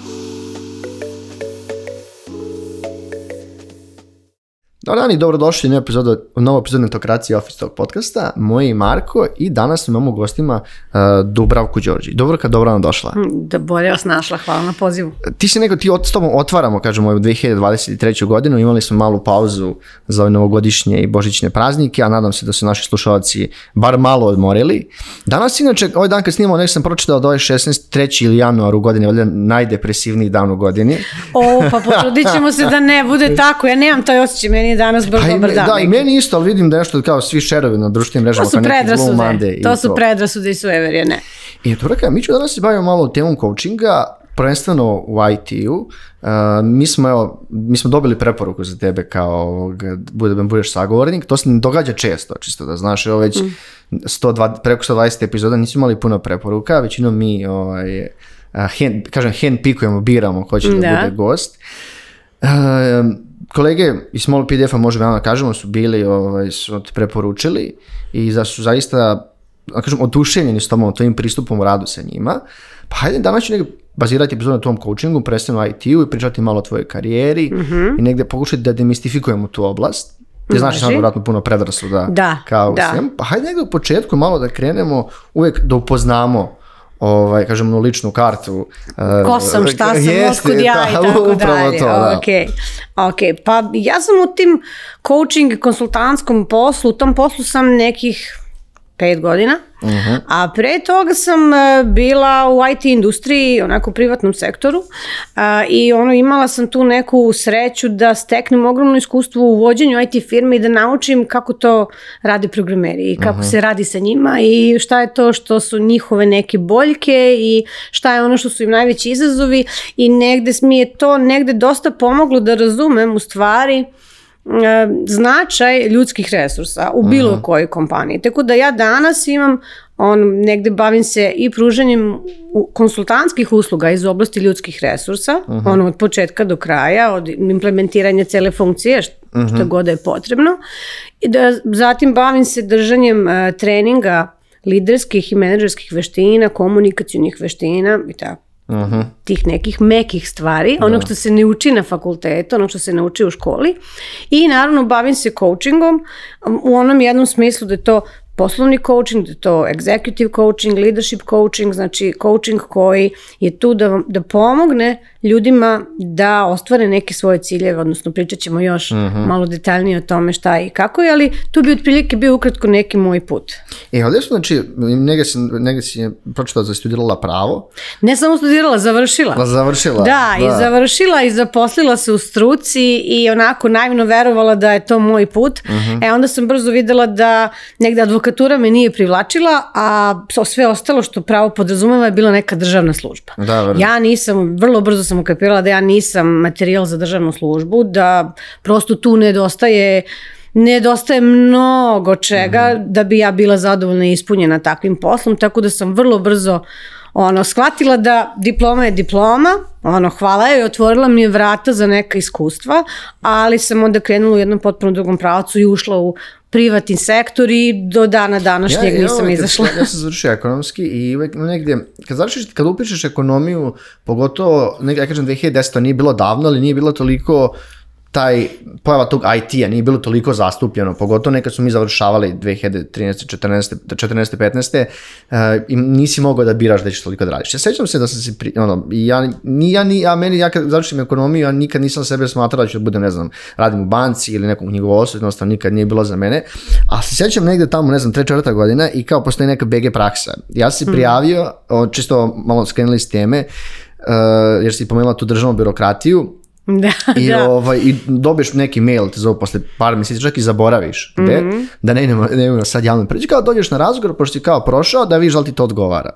you Dobar dan i dobrodošli u novu epizodu, u novu epizodu Netokracije Office Talk podcasta. Moje je Marko i danas imamo u gostima uh, Dubravku Đorđi. Dubravka, dobro nam došla. Da bolje vas našla, hvala na pozivu. Ti si neko, ti od, s tobom otvaramo, kažemo, u 2023. godinu, imali smo malu pauzu za ove novogodišnje i božićne praznike, a nadam se da su naši slušalci bar malo odmorili. Danas, inače, ovaj dan kad snimamo, nek sam pročitao da ovaj 16. 3. ili januar u godini, valjda najdepresivniji dan u godini. O, pa potrudit ćemo se da ne bude tako, ja nemam taj osjećaj, meni je danas baš Pa dobar dan. Da, i meni isto, ali vidim da nešto kao svi šerovi na društvenim to mrežama. su kao neki Blue predrasude, to su predrasude i sueverije, ne. I tu rekao, mi ću danas se bavimo malo temom coachinga, prvenstveno u IT-u. Uh, mi, smo, evo, mi smo dobili preporuku za tebe kao bude, da budeš sagovornik. To se ne događa često, čisto da znaš. Evo već 102, preko 120 epizoda nisu imali puno preporuka. Većinom mi, ovaj, uh, hand, kažem, hand pikujemo, biramo ko će da, Da. bude gost. Uh, kolege iz Small PDF-a možemo javno da kažemo su bili ovaj, su te preporučili i da su zaista da kažem, oduševljeni s tomom, tvojim pristupom u radu sa njima. Pa hajde, danas ću negdje bazirati epizodu na tom coachingu, prvenstveno IT-u i pričati malo o tvojoj karijeri i negdje pokušati da demistifikujemo tu oblast. Ti znaš Može. sam vjerojatno puno predrasuda Da, kao da. svemu. Pa hajde negdje u početku malo da krenemo uvijek da upoznamo ovaj, kažem, onu ličnu kartu. eh, Ko sam, šta sam, jeste, otkud ja i da, tako upravo dalje. to, da. Ok, ok. Pa ja sam u tim coaching konsultantskom poslu, u tom poslu sam nekih pet godina, Mhm. a pre toga sam e, bila u IT industriji, onako u privatnom sektoru a, i ono imala sam tu neku sreću da steknem ogromno iskustvo u vođenju IT firme i da naučim kako to rade programeri i kako se radi sa njima i šta je to što su njihove neke boljke i šta je ono što su im najveći izazovi i negde mi je to negde dosta pomoglo da razumem u stvari e, značaj ljudskih resursa u bilo kojoj kompaniji. Tako da ja danas imam on negde bavim se i pružanjem konsultantskih usluga iz oblasti ljudskih resursa, ono od početka do kraja, od implementiranja cele funkcije, št- što god da je potrebno. I da zatim bavim se držanjem e, treninga liderskih i menadžerskih veština, komunikacijnih veština i tako tih nekih mekih stvari, onog što se ne uči na fakultetu, onog što se ne uči u školi. I naravno bavim se coachingom u onom jednom smislu da je to poslovni coaching, da to executive coaching, leadership coaching, znači coaching koji je tu da, vam- da pomogne ljudima da ostvare neke svoje ciljeve, odnosno pričat ćemo još malo detaljnije o tome šta i kako je, ali tu bi otprilike bio ukratko neki moj put. E, ovdje su, znači, negdje si, negdje si pročitala da studirala pravo, Ne samo studirala, završila. da završila. Da, i završila i zaposlila se u struci i onako naivno verovala da je to moj put. E onda sam brzo videla da negde advokatura me nije privlačila, a sve ostalo što pravo podrazumeva je bila neka državna služba. Da, verujem. ja nisam, vrlo brzo sam ukapirala da ja nisam materijal za državnu službu, da prosto tu nedostaje nedostaje mnogo čega da bi ja bila zadovoljna i ispunjena takvim poslom, tako da sam vrlo brzo ono, shvatila da diploma je diploma, ono, hvala joj, otvorila mi je vrata za neka iskustva, ali sam onda krenula u jednom potpuno drugom pravcu i ušla u privatni sektor i do dana današnjeg ja, nisam ovaj, kad- izašla. Ja sam završio ekonomski i uvek negdje, kad završiš, kad upišeš ekonomiju, pogotovo, negdje, ja kažem 2010, to nije bilo davno, ali nije bilo toliko taj pojava tog IT-a nije bilo toliko zastupljeno, pogotovo nekad su mi završavali 2013. 14. 14. 15. Uh, i nisi mogao da biraš da ćeš toliko da radiš. Ja sećam se da sam se, pri, ono, ja, ni, ja, ni, ja, meni, ja kad završim ekonomiju, ja nikad nisam sebe smatrao da ću da budem, ne znam, radim u banci ili nekom knjigovodstvu, jednostavno nikad nije bilo za mene, a se sećam negde tamo, ne znam, tre četvrta godina i kao postoji neka BG praksa. Ja sam se prijavio, o, čisto malo skrenuli s teme, uh, jer si pomenula tu državnu birokratiju, Da, i, da. ovaj, i dobiješ neki mail, te zovu posle par mjeseci, čak i zaboraviš gde, Mhm. da ne idemo, ne idemo sad javno pređi, kao dođeš na razgovor, pošto si kao prošao, da vidiš da li ti to odgovara.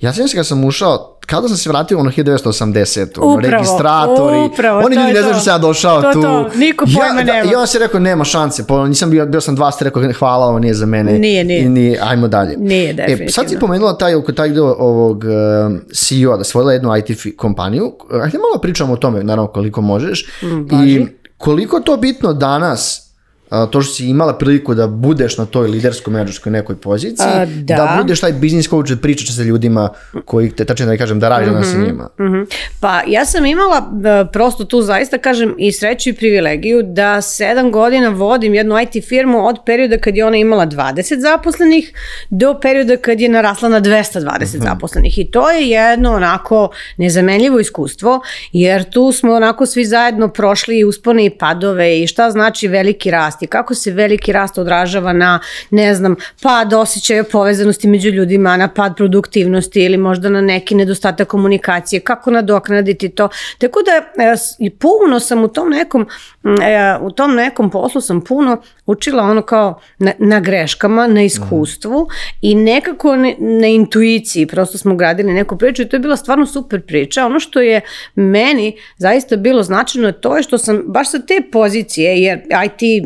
Ja sam se kad sam ušao, kada sam se vratio ono 1980, ono, Upravo, registratori, upravo, oni ljudi ne znaju to. što sam ja došao To, tu. to, niko pojma ja, da, nema. I on se rekao, nema šanse, pa nisam bio, bio sam dva, ste rekao, hvala, ovo nije za mene. Nije, nije. I nije, ajmo dalje. Nije, E, sad si definitivno. pomenula taj, oko taj dio ovog um, CEO-a, da si vodila jednu IT kompaniju. Ajde malo pričamo o tome, naravno, koliko možeš. Mm. I koliko to bitno danas a, to što si imala priliku da budeš na toj liderskoj menadžerskoj nekoj poziciji, A, da. da. budeš taj biznis coach, da pričaš sa ljudima koji te, tačno da kažem, da radiš mm -hmm. sa njima. Mhm. Pa ja sam imala e, prosto tu zaista kažem i sreću i privilegiju da sedam godina vodim jednu IT firmu od perioda kad je ona imala 20 zaposlenih do perioda kad je narasla na 220 zaposlenih i to je jedno onako nezamenljivo iskustvo jer tu smo onako svi zajedno prošli i uspone i padove i šta znači veliki rast i kako se veliki rast odražava na ne znam pad osjećaja povezanosti među ljudima, na pad produktivnosti ili možda na neki nedostatak komunikacije, kako nadoknaditi to. Tako da e, i puno sam u tom nekom e, u tom nekom poslu sam puno učila ono kao na, na greškama, na iskustvu i nekako ne, na intuiciji, prosto smo gradili neku priču i to je bila stvarno super priča. Ono što je meni zaista bilo značajno to je što sam baš sa te pozicije, jer IT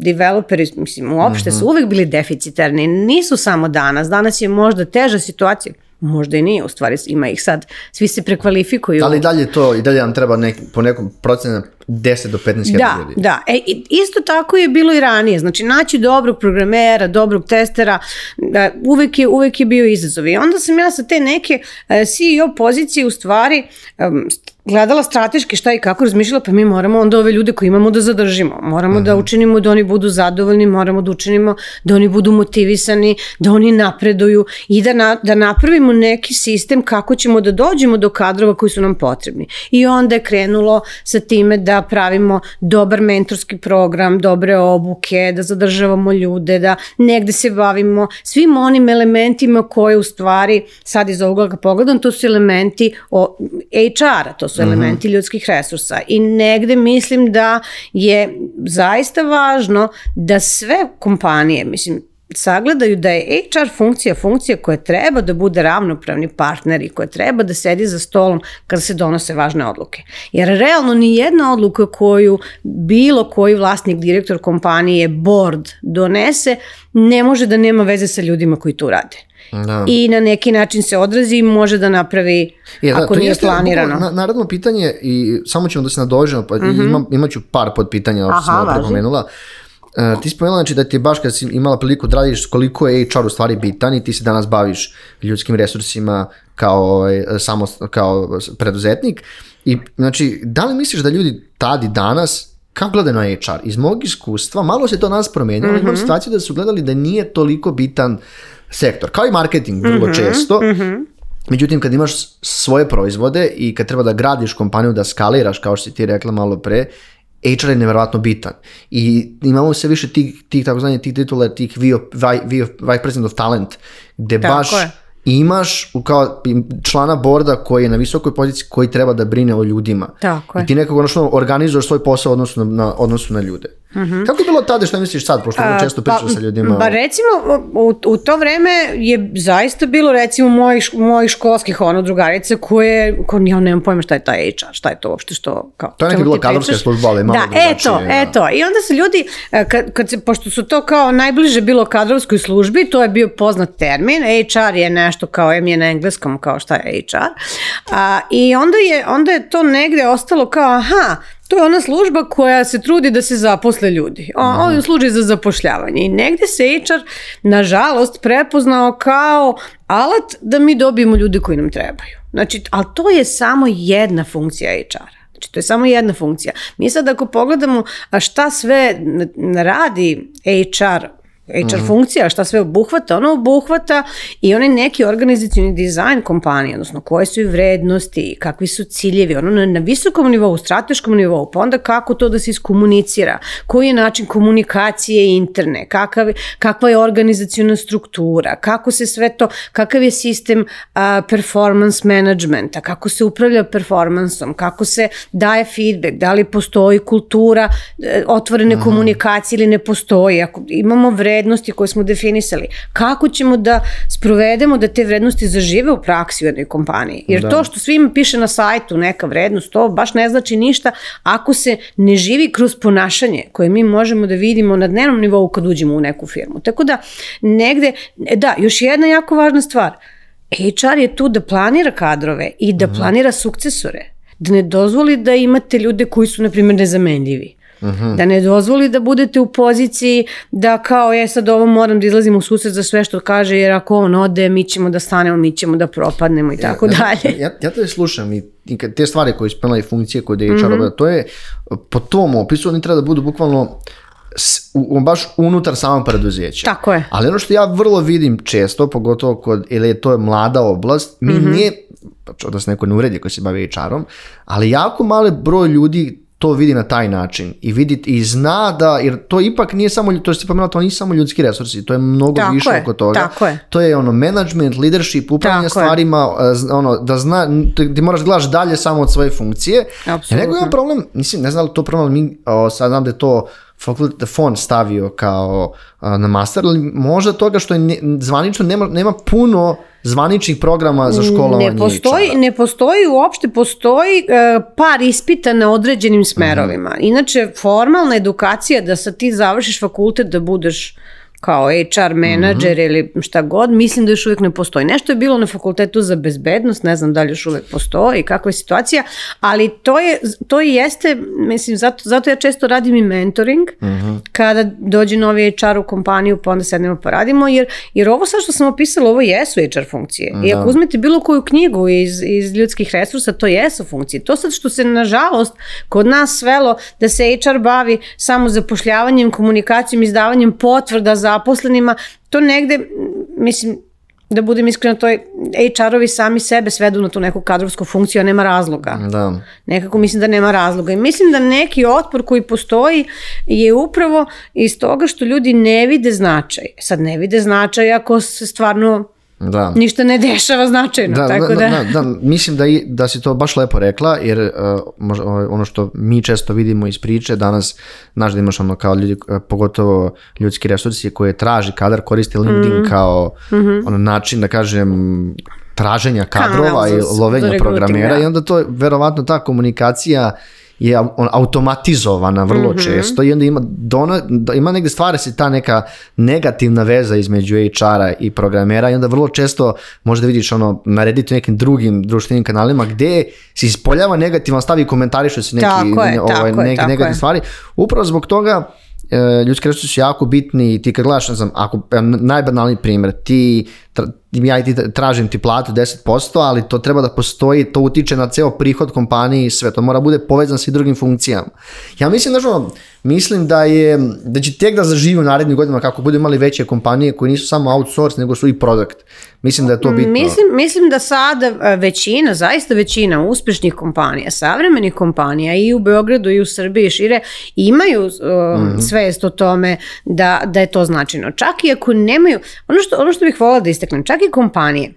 developeri, mislim, uopšte su uvek bili deficitarni, nisu samo danas, danas je možda teža situacija, možda i nije, u stvari ima ih sad, svi se prekvalifikuju. Ali dalje to, i dalje nam treba nek, po nekom procenu 10 do 15 hiljada Da, ljudi. da. E, isto tako je bilo i ranije. Znači, naći dobrog programera, dobrog testera, da, uvek, je, uvek je bio izazov. I onda sam ja sa te neke e, CEO pozicije u stvari st- gledala strateški šta i kako razmišljala, pa mi moramo onda ove ljude koje imamo da zadržimo. Moramo da učinimo da oni budu zadovoljni, moramo da učinimo da oni budu motivisani, da oni napreduju i da, na, da napravimo neki sistem kako ćemo da dođemo do kadrova koji su nam potrebni. I onda je krenulo sa time da pravimo dobar mentorski program, dobre obuke, da zadržavamo ljude, da negde se bavimo svim onim elementima koje u stvari, sad iz ovoga kad pogledam, to su elementi HR-a, to su elementi ljudskih resursa. I negde mislim da je zaista važno da sve kompanije, mislim, sagledaju da je HR funkcija funkcija koja treba da bude ravnopravni partner i koja treba da sedi za stolom kada se donose važne odluke. Jer realno ni jedna odluka koju bilo koji vlasnik, direktor kompanije, board donese, ne može da nema veze sa ljudima koji tu rade. Da. I na neki način se odrazi i može da napravi, Je, da, ako to nije jeste planirano. Na, naredno pitanje i samo ćemo da se nadođemo, pa mm -hmm. imam, imat ću par pod pitanja, ovo sam malo važi. Uh, ti spomenula znači da ti je baš kad si imala priliku da radiš koliko je HR u stvari bitan i ti se danas baviš ljudskim resursima kao, ovaj, samo, kao preduzetnik. I znači, da li misliš da ljudi tad i danas kako gledaju na HR? Iz mog iskustva, malo se to nas promenilo, mm -hmm. imam situaciju da su gledali da nije toliko bitan sektor. Kao i marketing, vrlo mm -hmm. često. Mm -hmm. Međutim, kad imaš svoje proizvode i kad treba da gradiš kompaniju, da skaliraš, kao što si ti rekla malo pre, HR je nevjerovatno bitan. I imamo sve više tih, tih tako zvanje, tih titula, tih VO, Vice President of Talent, gde Tako baš je. Imaš u kao člana borda koji je na visokoj poziciji koji treba da brine o ljudima. Tako je. I ti nekako ono organizuješ svoj posao u odnosu na, na, odnosu na ljude. Mm -hmm. Kako je bilo tada, šta misliš sad, pošto vrlo često pričaš sa ljudima? Pa recimo, u, u to vreme je zaista bilo recimo mojih, mojih školskih ono drugarica koje, ko ja nemam pojma šta je taj HR, šta je to uopšte što... Kao, To je ti kadrovska služba, ali malo Da, drugačije, eto, da. eto. I onda se ljudi, e, kad, kad se, pošto su to kao najbliže bilo kadrovskoj službi, to je bio poznat termin, HR je nešto kao, em je na engleskom kao šta je HR, a, i onda je, onda je to negde ostalo kao, aha, To je ona služba koja se trudi da se zaposle ljudi. O, on služi za zapošljavanje. I negde se HR, nažalost, prepoznao kao alat da mi dobijemo ljude koji nam trebaju. Znači, ali to je samo jedna funkcija HR-a. Znači, to je samo jedna funkcija. Mi sad ako pogledamo šta sve radi HR HR mm. funkcija, šta sve obuhvata, ono obuhvata i onaj neki organizacijni dizajn kompanije, odnosno koje su i vrednosti, kakvi su ciljevi, ono na, na visokom nivou, strateškom nivou, pa onda kako to da se iskomunicira, koji je način komunikacije interne, kakav, kakva je organizacijona struktura, kako se sve to, kakav je sistem a, performance managementa, kako se upravlja performansom, kako se daje feedback, da li postoji kultura e, otvorene mm. komunikacije ili ne postoji, ako imamo vrednosti koje smo definisali, kako ćemo da sprovedemo da te vrednosti zažive u praksi u jednoj kompaniji. Jer da. to što svima piše na sajtu neka vrednost, to baš ne znači ništa ako se ne živi kroz ponašanje koje mi možemo da vidimo na dnevnom nivou kad uđemo u neku firmu. Tako da negde, da, još jedna jako važna stvar, HR je tu da planira kadrove i da planira sukcesore da ne dozvoli da imate ljude koji su, na primjer, nezamenljivi. Da ne dozvoli da budete u poziciji da kao je sad ovo moram da izlazim u susret za sve što kaže jer ako on ode mi ćemo da stanemo, mi ćemo da propadnemo i tako dalje. Ja, ja te slušam i, te stvari koje ispunila i funkcije koje da je mm to je po tom opisu oni treba da budu bukvalno u, u- baš unutar samog preduzeća. Tako je. Ali ono što ja vrlo vidim često, pogotovo kod, ili je to mlada oblast, mi Mhm. nije, pa da se neko ne uredi koji se bavi HR-om, ali jako mali broj ljudi to vidi na taj način i vidi i zna da, jer to ipak nije samo, to ste pomenula, to nisu samo ljudski resursi, to je mnogo Tako više je, oko toga. tako je. To je ono management, leadership, upravljanje Tako je. stvarima, e, z- ono, da zna, ti moraš da gledaš dalje samo od svoje funkcije. Apsolutno. Nego imam problem, mislim, ne znam da li to problem, mi, o, sad znam da je to fakultet fond stavio kao a, na master, ali možda toga što je ne, zvanično nema, nema puno zvaničnih programa za školovanje Ne postoji, ne postoji uopšte, postoji e, par ispita na određenim smerovima. Mhm. Inače, formalna edukacija da sad ti završiš fakultet da budeš kao HR menadžer Mhm. ili šta god, mislim da još uvijek ne postoji. Nešto je bilo na fakultetu za bezbednost, ne znam da li još uvijek postoji, kakva je situacija, ali to je, to i jeste, mislim, zato, zato ja često radim i mentoring, Mhm. kada dođe novi HR u kompaniju, pa onda sednemo pa radimo, jer, jer ovo sad što sam opisala, ovo jesu HR funkcije. I ako uzmete bilo koju knjigu iz, iz ljudskih resursa, to jesu funkcije. To sad što se, nažalost, kod nas svelo da se HR bavi samo zapošljavanjem, komunikacijom, izdavanjem potvrda zaposlenima, to negde, mislim, da budem iskrena, to je HR-ovi sami sebe svedu na tu neku kadrovsku funkciju, a nema razloga. Da. Nekako mislim da nema razloga. I mislim da neki otpor koji postoji je upravo iz toga što ljudi ne vide značaj. Sad ne vide značaj ako se stvarno Da. ništa ne dešava značajno. Da, tako da, da, da, da, mislim da, i, da si to baš lepo rekla, jer uh, možda, ovaj, ono što mi često vidimo iz priče, danas, znaš da imaš ono kao ljudi, uh, pogotovo ljudski resursi koje traži kadar, koriste LinkedIn Mhm. kao ono način, da kažem, traženja kadrova Kanal i lovenja programera da. i onda to verovatno ta komunikacija je automatizovana vrlo Mhm. često i onda ima, dona, da ima negde stvara se ta neka negativna veza između HR-a i programera i onda vrlo često možda vidiš ono narediti u nekim drugim društvenim kanalima gde se ispoljava negativan stav i komentarišu se neki, Tako je, ovaj, tako neke tako negativne je. stvari. Upravo zbog toga e, ljudski resursi su jako bitni i ti kad gledaš, ne znam, ako, e, najbanalniji primjer, ti, ja ti tražim ti platu 10%, ali to treba da postoji, to utiče na ceo prihod kompaniji i sve, to mora bude povezan sa drugim funkcijama. Ja mislim, znaš, ono, mislim da je, da će tek da zaživi u narednim godinama kako budu imali veće kompanije koje nisu samo outsource, nego su i product. Mislim da je to bitno. Mislim, mislim da sada e, većina, zaista većina uspešnih kompanija, savremenih kompanija i u Beogradu i u Srbiji šire imaju uh, svest o tome da, da je to značajno. Čak i ako nemaju, ono što, ono što bih volila da istaknem, čak i kompanije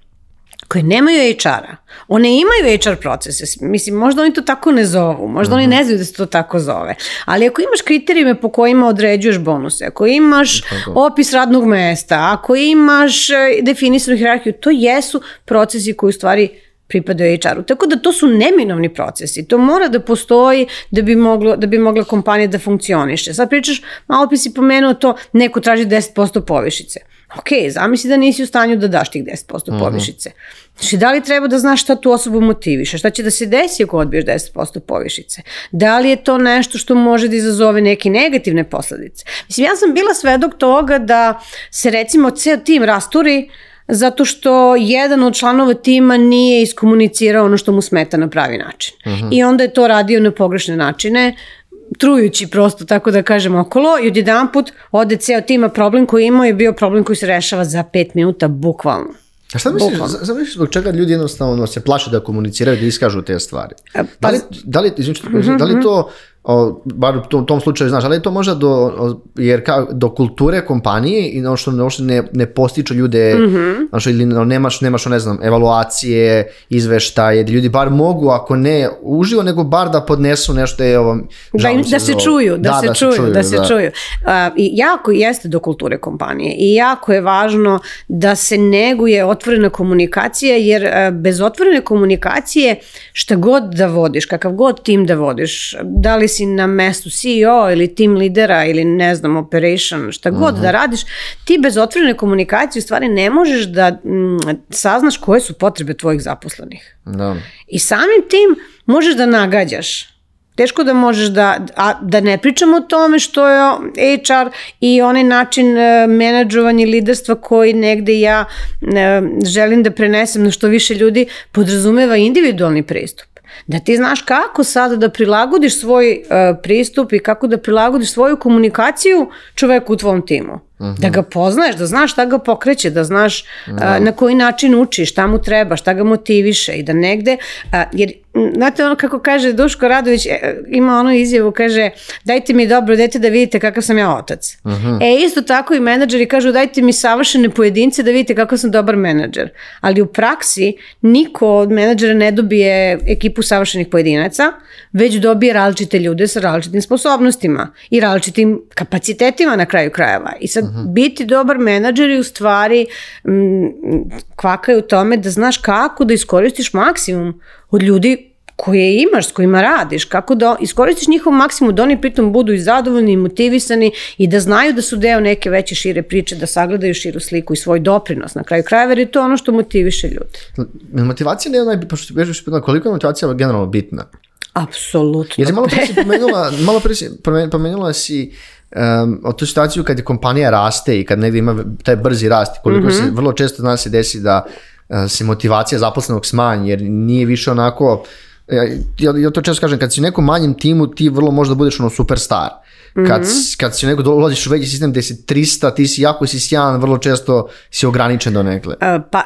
koje nemaju HR-a, one imaju HR procese, mislim, možda oni to tako ne zovu, možda oni ne znaju da se to tako zove, ali ako imaš kriterijume po kojima određuješ bonuse, ako imaš opis radnog mesta, ako imaš e, definisanu hierarhiju, to jesu procesi koji u stvari pripadaju HR-u. Tako da to su neminovni procesi. To mora da postoji da bi, moglo, da bi mogla kompanija da funkcioniše. Sad pričaš, malo pi si pomenuo to, neko traži 10% povišice. Ok, zamisli da nisi u stanju da daš tih 10% povišice. Znači, da li treba da znaš šta tu osobu motiviše? Šta će da se desi ako odbiješ 10% povišice? Da li je to nešto što može da izazove neke negativne posledice? Mislim, ja sam bila svedok toga da se recimo ceo tim rasturi zato što jedan od članova tima nije iskomunicirao ono što mu smeta na pravi način. I onda je to radio na pogrešne načine, trujući prosto, tako da kažem, okolo i odjedan put ode ceo tima problem koji imao je bio problem koji se rešava za pet minuta, bukvalno. A šta misliš, Bukvalno. za- za misliš zbog čega ljudi jednostavno se plaše da komuniciraju, da iskažu te stvari? pa- Da li, da li, izvini što te prekidam, da li to, o, bar u tom, tom slučaju, znaš, da li je to možda do, jer ka, do kulture kompanije i ono što, ne, ne postiču ljude, znaš, ili no, nemaš, nemaš, ne znam, evaluacije, izveštaje, da ljudi bar mogu, ako ne uživo, nego bar da podnesu nešto je ovo, Da, im, da se za ovo. čuju, da, se, čuju, da se čuju. A, I jako jeste do kulture kompanije i jako je važno da se neguje otvorena komunikacija, jer a, bez otvorene komunikacije šta god da vodiš, kakav god tim da vodiš, da li si na mestu CEO ili tim lidera ili ne znam, operation, šta god da radiš, ti bez otvorene komunikacije u stvari ne možeš da mm, saznaš koje su potrebe tvojih zaposlenih. Da. I samim tim možeš da nagađaš Teško da možeš da, a da ne pričamo o tome što je HR i onaj način e, menadžovanja i liderstva koji negde ja e, želim da prenesem na što više ljudi podrazumeva individualni pristup. Da ti znaš kako sada da prilagodiš svoj uh, pristup i kako da prilagodiš svoju komunikaciju čoveku u tvom timu. Uh -huh. Da ga poznaješ, da znaš šta ga pokreće, da znaš uh, na koji način uči, šta mu treba, šta ga motiviše i da negde, uh, jer znate ono kako kaže Duško Radović, e, ima onu izjavu, kaže dajte mi dobro dete da vidite kakav sam ja otac. Uh -huh. E isto tako i menadžeri kažu dajte mi savršene pojedince da vidite kakav sam dobar menadžer. Ali u praksi niko od menadžera ne dobije ekipu savršenih pojedinaca, već dobije različite ljude sa različitim sposobnostima i različitim kapacitetima na kraju krajeva. I sad uh -huh. biti dobar menadžer je u stvari m, kvaka je u tome da znaš kako da iskoristiš maksimum od ljudi koje imaš, s kojima radiš, kako da iskoristiš njihov maksimum, da oni pritom budu i zadovoljni i motivisani i da znaju da su deo neke veće šire priče, da sagledaju širu sliku i svoj doprinos na kraju krajeva, jer je to ono što motiviše ljudi. Motivacija ne je onaj, pošto bežeš koliko je motivacija generalno bitna? Apsolutno. Jer si malo pre si pomenula, malo pre si pomenula si um, o tu situaciju kad je kompanija raste i kad negde ima taj brzi rast, koliko mm -hmm. se vrlo često zna se desi da uh, se motivacija zaposlenog smanji, jer nije više onako ja, ja to često kažem, kad si u nekom manjem timu, ti vrlo možda budeš ono superstar. Kad, mm -hmm. kad si neko dolaziš u veći sistem gde si 300, ti si jako si sjajan, vrlo često si ograničen do nekle. Uh, pa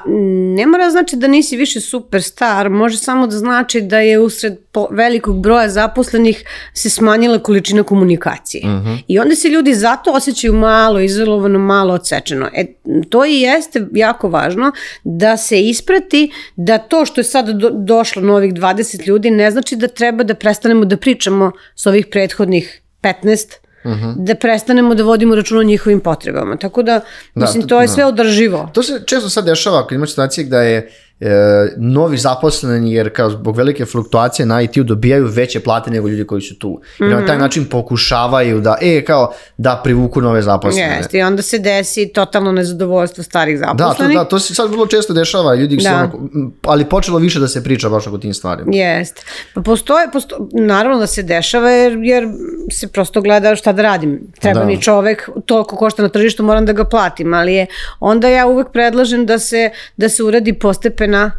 ne mora znači da nisi više superstar, može samo da znači da je usred velikog broja zaposlenih se smanjila količina komunikacije. Mm -hmm. I onda se ljudi zato osjećaju malo izolovano, malo odsečeno. E, to i jeste jako važno da se isprati da to što je sad do, došlo novih 20 ljudi ne znači da treba da prestanemo da pričamo s ovih prethodnih 15 Uh -huh. da prestanemo da vodimo račun o njihovim potrebama. Tako da, da mislim, to je da. sve održivo. To se često sad dešava, kad imaš situacije da je e, novi zaposleni, jer kao zbog velike fluktuacije na IT-u dobijaju veće plate nego ljudi koji su tu. I mm -hmm. na taj mhm. način pokušavaju da, e, kao, da privuku nove zaposlene. Jeste, i onda se desi totalno nezadovoljstvo starih zaposlenih. Da, to, da, to se sad vrlo često dešava, ljudi da. se onako, ali počelo više da se priča baš oko tim stvarima. Jeste. Pa postoje, posto, naravno da se dešava, jer, jer se prosto gleda šta da radim. Treba da. mi čovek, toliko košta na tržištu, moram da ga platim, ali je, onda ja uvek predlažem da se, da se uradi postepen određena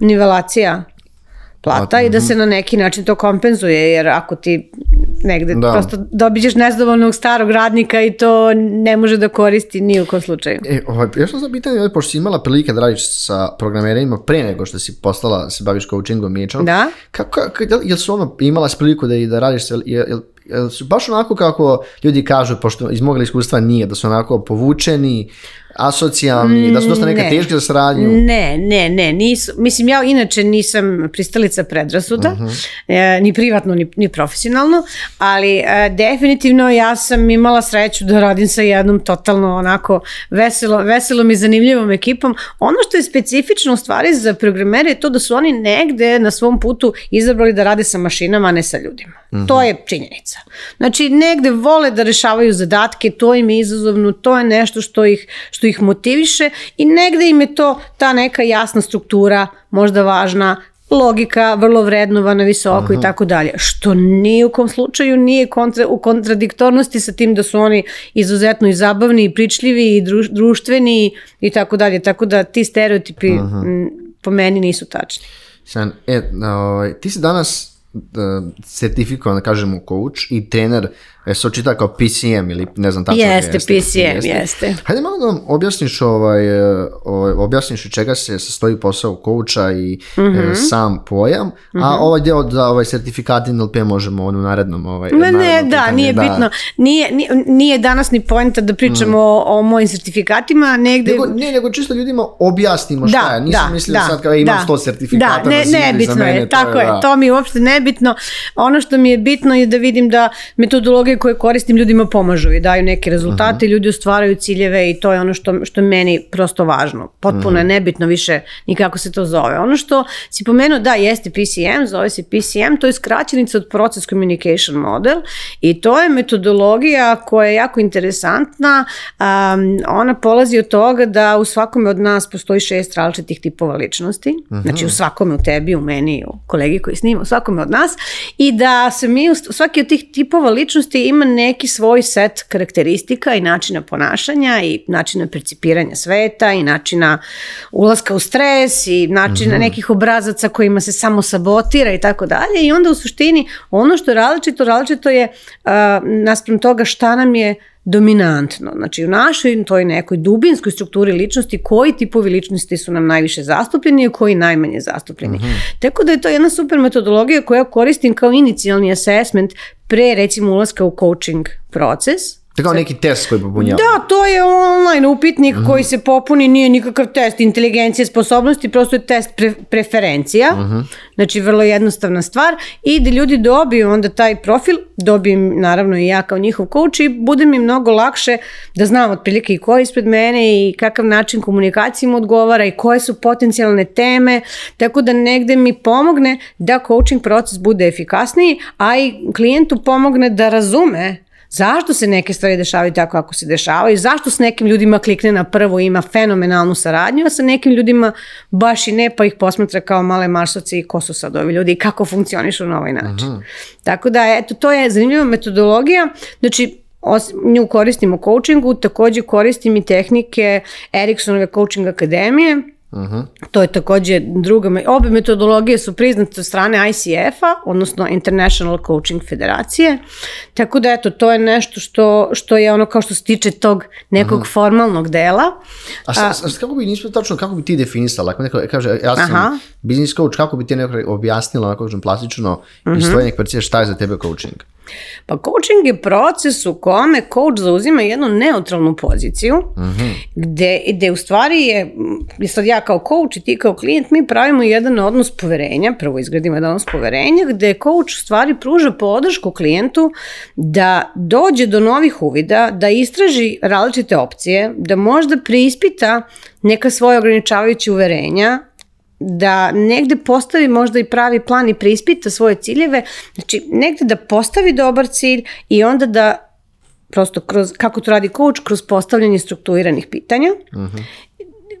nivelacija plata i da se na neki način to kompenzuje, jer ako ti negde da. prosto dobiđeš nezadovoljnog starog radnika i to ne može da koristi ni u kom slučaju. E, ovaj, još sam pitanje, pošto si imala prilike da radiš sa programerima pre nego što si postala, se baviš coachingom i Da. Kako, kako, jel su ono, imala si priliku da, da radiš, jel, jel, jel su baš onako kako ljudi kažu, pošto iz moga iskustva nije, da su onako povučeni, asocijalni, da su dosta neka teški za saradnju? Ne, ne, ne, nisu, mislim ja inače nisam pristalica predrasuda, uh -huh. e, ni privatno, ni, ni profesionalno, ali e, definitivno ja sam imala sreću da radim sa jednom totalno onako veselo, veselom i zanimljivom ekipom. Ono što je specifično u stvari za programere je to da su oni negde na svom putu izabrali da rade sa mašinama, a ne sa ljudima. Uh -huh. To je činjenica. Znači, negde vole da rešavaju zadatke, to im je izazovno, to je nešto što ih, što ih motiviše i negde im je to ta neka jasna struktura, možda važna, logika, vrlo vrednovana, visoko Aha. i tako dalje. Što ni u kom slučaju nije kontra, u kontradiktornosti sa tim da su oni izuzetno i zabavni i pričljivi i druš, društveni i tako dalje. Tako da ti stereotipi m, po meni nisu tačni. San, e, ovaj, ti si danas sertifikovan, da kažemo, coach i trener E, se očita kao PCM ili ne znam tako. Jeste, jeste PCM, jeste. jeste. Hajde malo da nam objasniš, ovaj, e, ovaj, objasniš čega se sastoji posao kouča i mm -hmm. e, sam pojam, mm -hmm. a mhm. ovaj deo da ovaj sertifikat NLP možemo on u narednom ovaj, ne, ne, da, nije da. bitno. Nije, nije, nije danas ni poenta da pričamo mm. o, o mojim sertifikatima, negde... Nego, ne, nego čisto ljudima objasnimo šta da, je. Nisam da, mislio da, sad kao imam da, 100 sertifikata da, ne, na nebitno za mene. Je, tako to je, je da. to mi je uopšte nebitno. Ono što mi je bitno je da vidim da metodologija tehnologije koje koristim ljudima pomažu i daju neke rezultate, uh -huh. ljudi ostvaraju ciljeve i to je ono što, što je meni prosto važno. Potpuno uh -huh. je nebitno više ni kako se to zove. Ono što si pomenuo, da, jeste PCM, zove se PCM, to je skraćenica od Process Communication Model i to je metodologija koja je jako interesantna. Um, ona polazi od toga da u svakome od nas postoji šest različitih tipova ličnosti. Uh -huh. Znači u svakome, u tebi, u meni, u kolegi koji snima, u svakome od nas i da se mi, svaki od tih tipova ličnosti ima neki svoj set karakteristika i načina ponašanja i načina percipiranja sveta i načina ulaska u stres i načina nekih obrazaca kojima se samo sabotira i tako dalje. I onda u suštini ono što je različito, različito je uh, naspram toga šta nam je dominantno. Znači u našoj toj nekoj dubinskoj strukturi ličnosti koji tipovi ličnosti su nam najviše zastupljeni i koji najmanje zastupljeni. Tako da je to jedna super metodologija koju ja koristim kao inicijalni assessment pre recimo ulaska u coaching proces. To kao neki test koji popunjava. Da, to je online upitnik koji se popuni, nije nikakav test inteligencije, sposobnosti, prosto je test pre preferencija. Znači, vrlo jednostavna stvar i da ljudi dobiju onda taj profil, dobijem naravno i ja kao njihov coach i bude mi mnogo lakše da znam otprilike i ko je ispred mene i kakav način komunikacije im odgovara i koje su potencijalne teme, tako da negde mi pomogne da coaching proces bude efikasniji, a i klijentu pomogne da razume zašto se neke stvari dešavaju tako kako se dešavaju, zašto s nekim ljudima klikne na prvo ima fenomenalnu saradnju, a sa nekim ljudima baš i ne, pa ih posmatra kao male marsovce i ko su sad ovi ljudi i kako funkcionišu na ovaj način. Tako da, eto, to je zanimljiva metodologija, znači, os, nju koristim u coachingu, takođe koristim i tehnike Eriksonove coaching akademije, To je takođe druga, obe metodologije su priznate od strane ICF-a, odnosno International Coaching Federacije, tako da eto, to je nešto što, što je ono kao što se tiče tog nekog formalnog dela. A, sa, sa, kako bi, nismo tačno, kako bi ti definisala, ako neko kaže, ja sam Aha. business coach, kako bi ti neko objasnila, onako kažem, plastično, iz tvoje neke percepcije, šta je za tebe coaching? Pa coaching je proces u kome coach zauzima jednu neutralnu poziciju, gde, gde u stvari je, je sad ja kao coach i ti kao klijent, mi pravimo jedan odnos poverenja, prvo izgradimo jedan odnos poverenja, gde coach u stvari pruža podršku klijentu da dođe do novih uvida, da istraži različite opcije, da možda preispita neka svoje ograničavajuće uverenja, da negde postavi možda i pravi plan i preispita svoje ciljeve, znači negde da postavi dobar cilj i onda da prosto kroz, kako to radi coach, kroz postavljanje strukturiranih pitanja,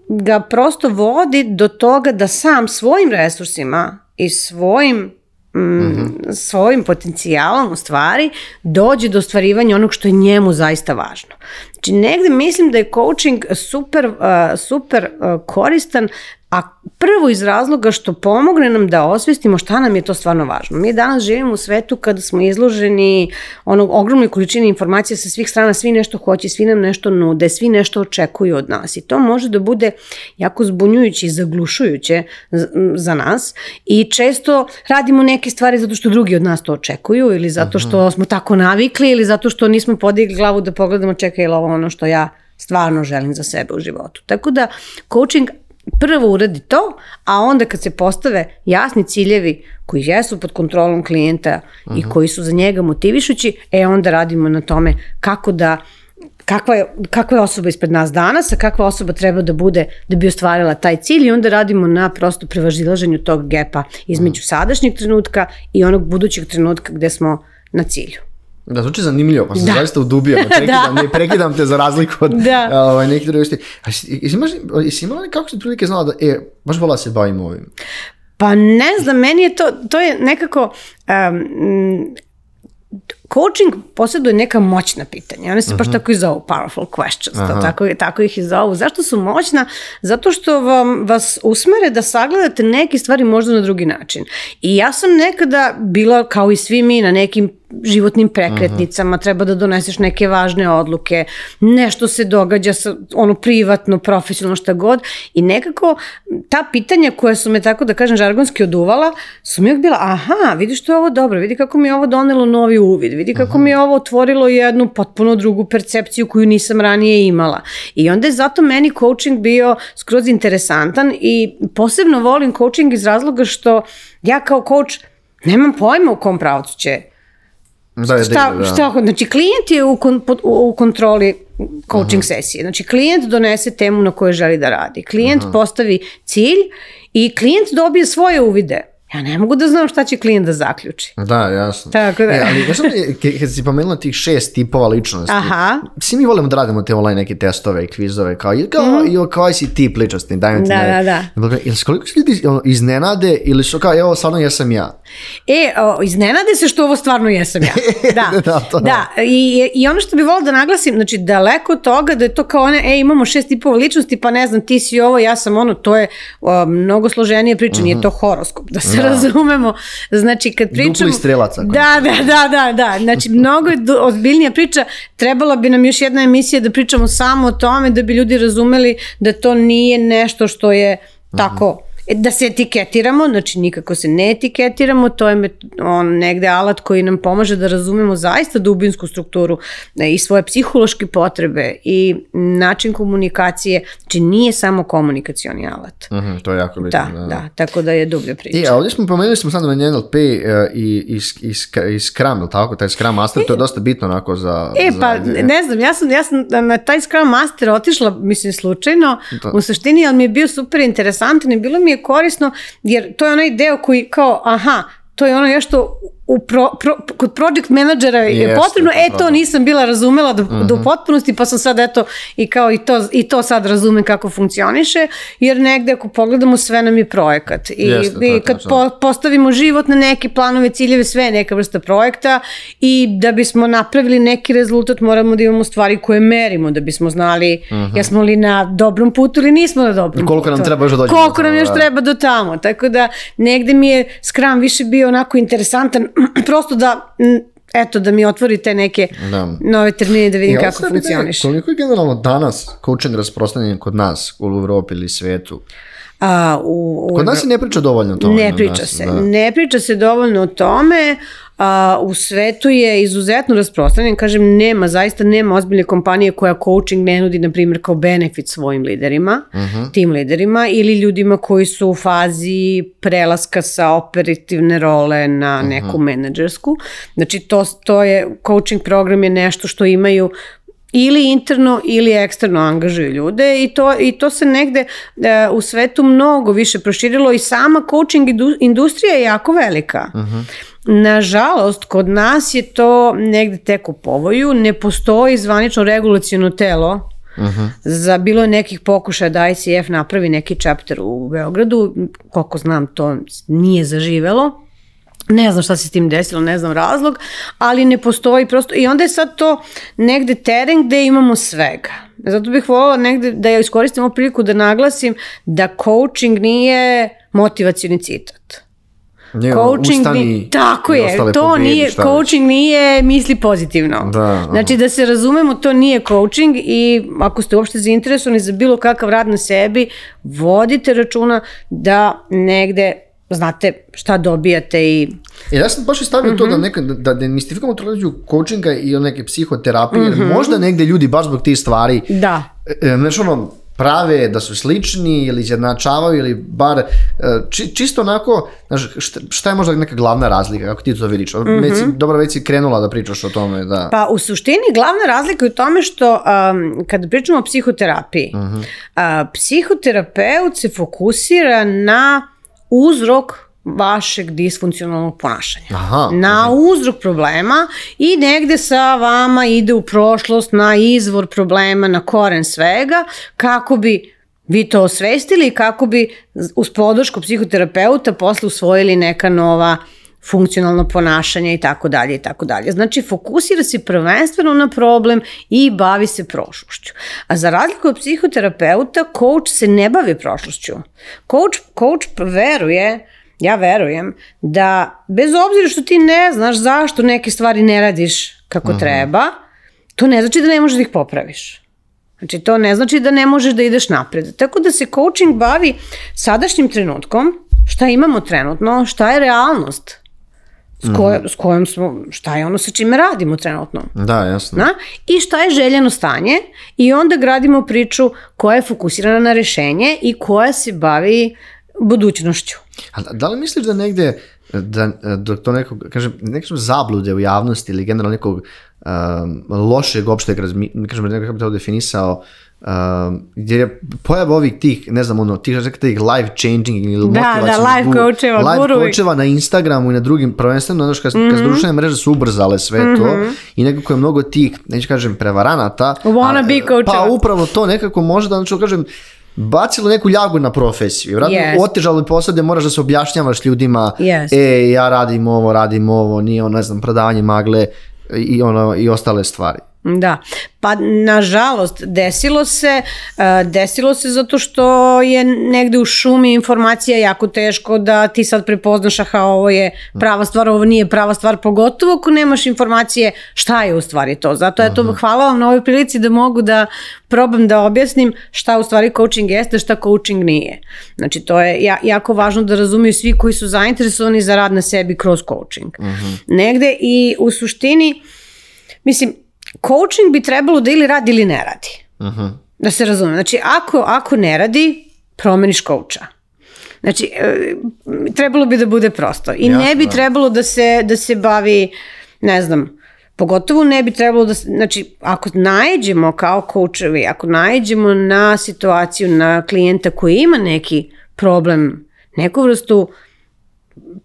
ga prosto vodi do toga da sam svojim resursima i svojim mm, svojim potencijalom u stvari dođe do ostvarivanja onog što je njemu zaista važno. Znači negde mislim da je coaching super, uh, super uh, koristan a prvo iz razloga što pomogne nam da osvestimo šta nam je to stvarno važno. Mi danas živimo u svetu kada smo izloženi onog ogromnoj količini informacija sa svih strana, svi nešto hoće, svi nam nešto nude, svi nešto očekuju od nas i to može da bude jako zbunjujuće i zaglušujuće za nas i često radimo neke stvari zato što drugi od nas to očekuju ili zato što smo tako navikli ili zato što nismo podigli glavu da pogledamo čekaj je li ovo ono što ja stvarno želim za sebe u životu. Tako da coaching prvo uradi to, a onda kad se postave jasni ciljevi koji jesu pod kontrolom klijenta i koji su za njega motivišući, e onda radimo na tome kako da kakva je, kakva je osoba ispred nas danas, a kakva osoba treba da bude da bi ostvarila taj cilj i onda radimo na prosto prevažilaženju tog gepa između sadašnjeg trenutka i onog budućeg trenutka gde smo na cilju. Da, zvuči zanimljivo, pa sam Da. zaista udubio, prekidam, ne prekidam te za razliku od Da. ovaj, nekih drugih stvari. A jesi, imaš, jesi imala kako si prilike znala da, e, baš vola se bavim ovim? Pa ne znam, meni je to, to je nekako, um, coaching posjeduje neka moćna pitanja. One se baš tako i zovu powerful questions. To, tako, tako ih i zovu. Zašto su moćna? Zato što vam, vas usmere da sagledate neke stvari možda na drugi način. I ja sam nekada bila, kao i svi mi, na nekim životnim prekretnicama, treba da doneseš neke važne odluke, nešto se događa sa, ono privatno, profesionalno, šta god i nekako ta pitanja koja su me tako da kažem žargonski oduvala su mi uvijek bila, aha, vidiš što je ovo dobro, vidi kako mi je ovo donelo novi uvid, vidi kako mi je ovo otvorilo jednu potpuno drugu percepciju koju nisam ranije imala. I onda je zato meni coaching bio skroz interesantan i posebno volim coaching iz razloga što ja kao coach nemam pojma u kom pravcu će Da, da, šta, da, da. šta, znači klijent je u, kon, u, kontroli coaching sesije. Znači klijent donese temu na kojoj želi da radi. Klijent postavi cilj i klijent dobije svoje uvide. Ja ne mogu da znam šta će klijent da zaključi. Da, jasno. Tako da. E, ali e, ke- kad si pomenula tih šest tipova ličnosti, Aha. svi mi volimo da radimo te online neke testove i kvizove, kao, kao, mm -hmm. kao si tip ličnosti, dajem ti Da, naj- da, da. Ili koliko se ljudi iznenade ili su kao, evo, stvarno jesam ja. E, o, iznenade se što ovo stvarno jesam ja. Da, Da, to da. da. I, I ono što bi volila da naglasim, znači daleko od toga da je to kao one, e, imamo šest tipova ličnosti, pa ne znam, ti si ovo, ja sam ono, to je o, mnogo složenije priča, nije to horoskop, da se Mhm. Da. razumemo. Znači, kad Dupli pričamo... strelac, ako Da, da, da, da, da. Znači, mnogo je ozbiljnija priča. Trebala bi nam još jedna emisija da pričamo samo o tome da bi ljudi razumeli da to nije nešto što je tako e, da se etiketiramo, znači nikako se ne etiketiramo, to je on negde alat koji nam pomaže da razumemo zaista dubinsku strukturu e, i svoje psihološke potrebe i način komunikacije, znači nije samo komunikacioni alat. Mhm, to je jako bitno. Da, da, tako da je dublja priča. I, a ovdje smo pomenuli smo sad na NLP uh, i, i, i, i Scrum, ili tako, taj Scrum Master, to je dosta bitno onako za... E, za, pa ne znam, ja sam, ja sam na- taj Scrum Master otišla, mislim, slučajno, Da. u suštini, ali mi je bio super interesantan i bilo mi je korisno, jer to je onaj deo koji kao, aha, to je ono još što u pro, pro, kod project menadžera je Jeste, potrebno, e to nisam bila razumela do, do Mhm. potpunosti, pa sam sad eto i kao i to, i to sad razumem kako funkcioniše, jer negde ako pogledamo sve nam je projekat i, Jeste, i kad po, postavimo život na neke planove, ciljeve, sve je neka vrsta projekta i da bismo napravili neki rezultat moramo da imamo stvari koje merimo, da bismo znali jesmo li na dobrom putu ili nismo na dobrom Mhm. Koliko nam putu. treba još da dođemo Koliko do nam još da. treba do tamo. Tako da negde mi je Scrum više bio onako interesantan, prosto da eto, da mi otvori te neke Da. nove termine da vidim I ovo kako sad ide, funkcioniše. Koliko je generalno danas coaching rasprostranjen kod nas, u Evropi ili svijetu? A, u, u Kod nas se ne priča dovoljno o tome. Ne priča nas, se. da. Ne priča se dovoljno o tome. A, u svetu je izuzetno rasprostranjen. Kažem, nema, zaista nema ozbiljne kompanije koja coaching ne nudi, na primjer, kao benefit svojim liderima, Mhm. tim liderima ili ljudima koji su u fazi prelaska sa operativne role na Mhm. neku menadžersku. Znači, to, to je, coaching program je nešto što imaju ili interno ili eksterno angažuju ljude i to, i to se negde e, u svetu mnogo više proširilo i sama coaching indu- industrija je jako velika. Nažalost, kod nas je to negde tek u povoju, ne postoji zvanično regulacijono telo za bilo je nekih pokušaja da ICF napravi neki chapter u Beogradu, koliko znam to nije zaživelo, ne znam šta se s tim desilo, ne znam razlog, ali ne postoji prosto i onda je sad to negde teren gde imamo svega. Zato bih voljela negde da ja iskoristim ovu priliku da naglasim da coaching nije motivacioni citat. Nije, Coaching ustani ni, tako je, to pobjedi, nije, coaching nije misli pozitivno. Da, znači da se razumemo, to nije coaching i ako ste uopšte zainteresovani za bilo kakav rad na sebi, vodite računa da negde znate šta dobijate i E, ja sam baš i stavio Mhm. to da, neka, da, da demistifikamo tragediju coachinga i neke psihoterapije, Mhm. jer možda negde ljudi baš zbog tih stvari da, e, e, znaš ono, prave da su slični ili izjednačavaju ili bar e, či, čisto onako, znaš, šta, šta je možda neka glavna razlika, kako ti to vidiš? Mm već si, dobro, već si krenula da pričaš o tome, da. Mhm. Pa u suštini glavna razlika je u tome što um, kada pričamo o psihoterapiji, Mhm. a, psihoterapeut se fokusira na uzrok vašeg disfunkcionalnog ponašanja. Aha, na uzrok problema i negde sa vama ide u prošlost na izvor problema, na koren svega, kako bi vi to osvestili i kako bi uz podršku psihoterapeuta posle usvojili neka nova funkcionalno ponašanje i tako dalje i tako dalje. Znači fokusira se prvenstveno na problem i bavi se prošlošću. A za razliku od psihoterapeuta, coach se ne bavi prošlošću. Coach, coach veruje ja verujem da bez obzira što ti ne znaš zašto neke stvari ne radiš kako treba, to ne znači da ne možeš da ih popraviš. Znači to ne znači da ne možeš da ideš napred. Tako da se coaching bavi sadašnjim trenutkom, šta imamo trenutno, šta je realnost s, koje, s kojom smo, šta je ono sa čime radimo trenutno. Da, jasno. Na? I šta je željeno stanje i onda gradimo priču koja je fokusirana na rešenje i koja se bavi budućnošću. A da- da li misliš da negde, da, da to nekog, kažem, neke su zablude u javnosti ili generalno nekog um, lošeg opšteg razmi, kažem, nekako bi to definisao, um, gdje je pojava ovih tih, ne znam, ono, tih, rekao tih life changing ili Da, da, life coacheva, life gurovi. coacheva na Instagramu i na drugim, prvenstveno, znaš, kad, Mhm. kad su društvene mreže su ubrzale sve to i nekako je mnogo tih, neću kažem, prevaranata. Wanna a- be coacheva. Pa upravo to nekako može da, znači, kažem, bacilo neku ljagu na profesiju. Vjerojatno Jest. otežalo je posao gde moraš da se objašnjavaš ljudima, Jest. e, ja radim ovo, radim ovo, nije ono, ne znam, prodavanje magle i, ono, i ostale stvari. Da, pa nažalost desilo se, e, desilo se zato što je negde u šumi informacija jako teško da ti sad prepoznaš aha ovo je prava stvar, ovo nije prava stvar, pogotovo ako nemaš informacije šta je u stvari to. Zato eto, hvala vam na ovoj prilici da mogu da probam da objasnim šta u stvari coaching jeste, šta coaching nije. Znači to je ja, jako važno da razumiju svi koji su zainteresovani za rad na sebi kroz coaching. Negde i u suštini, mislim, coaching bi trebalo da ili radi ili ne radi. Da se razume. Znači, ako, ako ne radi, promeniš coacha. Znači, e, trebalo bi da bude prosto. I Jasno, ne bi trebalo da se, da se bavi, ne znam, pogotovo ne bi trebalo da, znači, ako najeđemo kao coachevi, ako najeđemo na situaciju, na klijenta koji ima neki problem, neku vrstu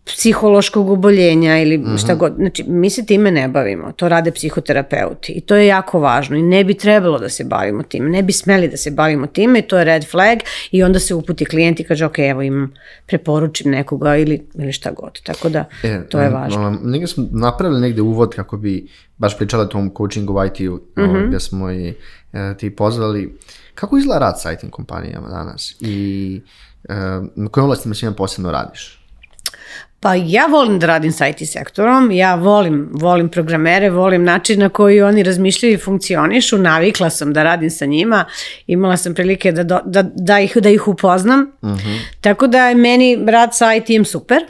psihološkog oboljenja ili Mhm. šta god. Znači, mi se time ne bavimo. To rade psihoterapeuti. I to je jako važno. I ne bi trebalo da se bavimo time. Ne bi smeli da se bavimo time. To je red flag. I onda se uputi klijent i kaže, ok, evo imam, preporučim nekoga ili, ili šta god. Tako da, to je važno. Ono, negdje smo napravili negdje uvod kako bi baš pričali o tom coachingu u IT-u, Mhm. ono, gdje smo i e, ti pozvali. Kako izgleda rad sa IT kompanijama danas i e, na kojim oblastima svima posebno radiš? Pa ja volim da radim sa IT sektorom, ja volim, volim programere, volim način na koji oni razmišljaju i funkcionišu, navikla sam da radim sa njima, imala sam prilike da, do- da, da, ih, da ih upoznam, tako da je meni rad sa IT-em super.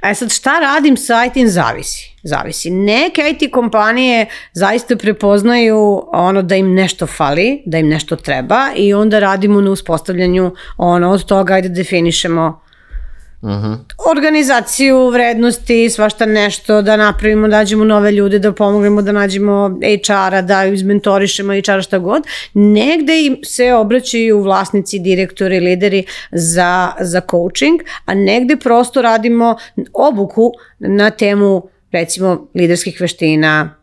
A sad šta radim sa IT-em zavisi. Zavisi. Neke IT kompanije zaista prepoznaju ono da im nešto fali, da im nešto treba i onda radimo na uspostavljanju ono od toga ajde definišemo organizaciju, vrednosti, svašta nešto, da napravimo, da nađemo nove ljude, da pomognemo, da nađemo HR-a, da izmentorišemo HR-a šta god. Negde im se obraćaju vlasnici, direktori, lideri za, za coaching, a negde prosto radimo obuku na temu recimo liderskih veština,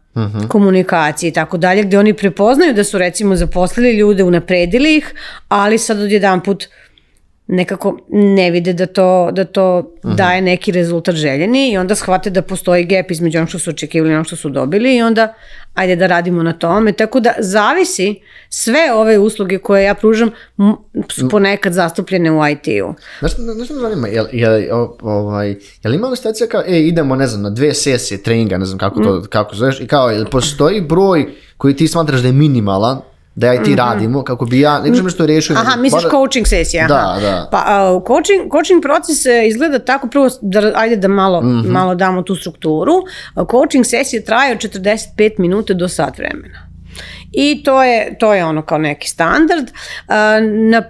komunikacije i tako dalje, gde oni prepoznaju da su recimo zaposlili ljude, unapredili ih, ali sad odjedan put nekako ne vide da to, da to daje neki rezultat željeni i onda shvate da postoji gap između onog što su očekivali i onog što su dobili i onda ajde da radimo na tome. Tako da zavisi sve ove usluge koje ja pružam su ponekad zastupljene u IT-u. Znaš, znaš što me zanima, jel, o- ovaj, jel ima situacija kao, e, idemo, ne znam, na dve sesije treninga, ne znam kako Mm. to, kako zoveš, i kao, jel postoji broj koji ti smatraš da je minimalan, da ja i ti radimo, kako bi ja, ne kažem nešto rešio. Aha, misliš bar- coaching sesija? aha. Da, da. Pa a, coaching, coaching proces e, izgleda tako, prvo da, ajde da malo, Mhm. malo damo tu strukturu. Coaching sesija traje od 45 minuta do sat vremena. I to je, to je ono kao neki standard. A, Na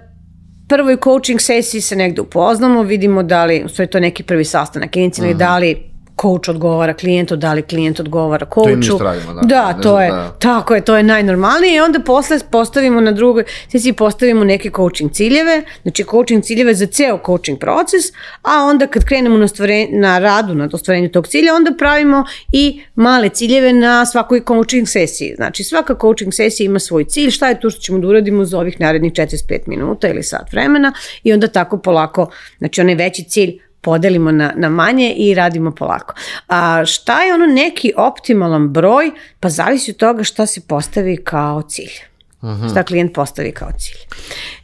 prvoj coaching sesiji se negde upoznamo, vidimo da li, stvari to neki prvi sastanak inicijalni, da li coach odgovara klijentu, da li klijent odgovara coachu. isto radimo, da. Da, Ne to znam, je, da. tako je, to je najnormalnije i onda posle postavimo na drugoj, svi postavimo neke coaching ciljeve, znači coaching ciljeve za ceo coaching proces, a onda kad krenemo na, stvore, na radu, na ostvarenju tog cilja, onda pravimo i male ciljeve na svakoj coaching sesiji. Znači svaka coaching sesija ima svoj cilj, šta je to što ćemo da uradimo za ovih narednih 45 minuta ili sat vremena i onda tako polako, znači onaj veći cilj podelimo na, na manje i radimo polako. A šta je ono neki optimalan broj? Pa zavisi od toga šta se postavi kao cilj. Šta klijent postavi kao cilj.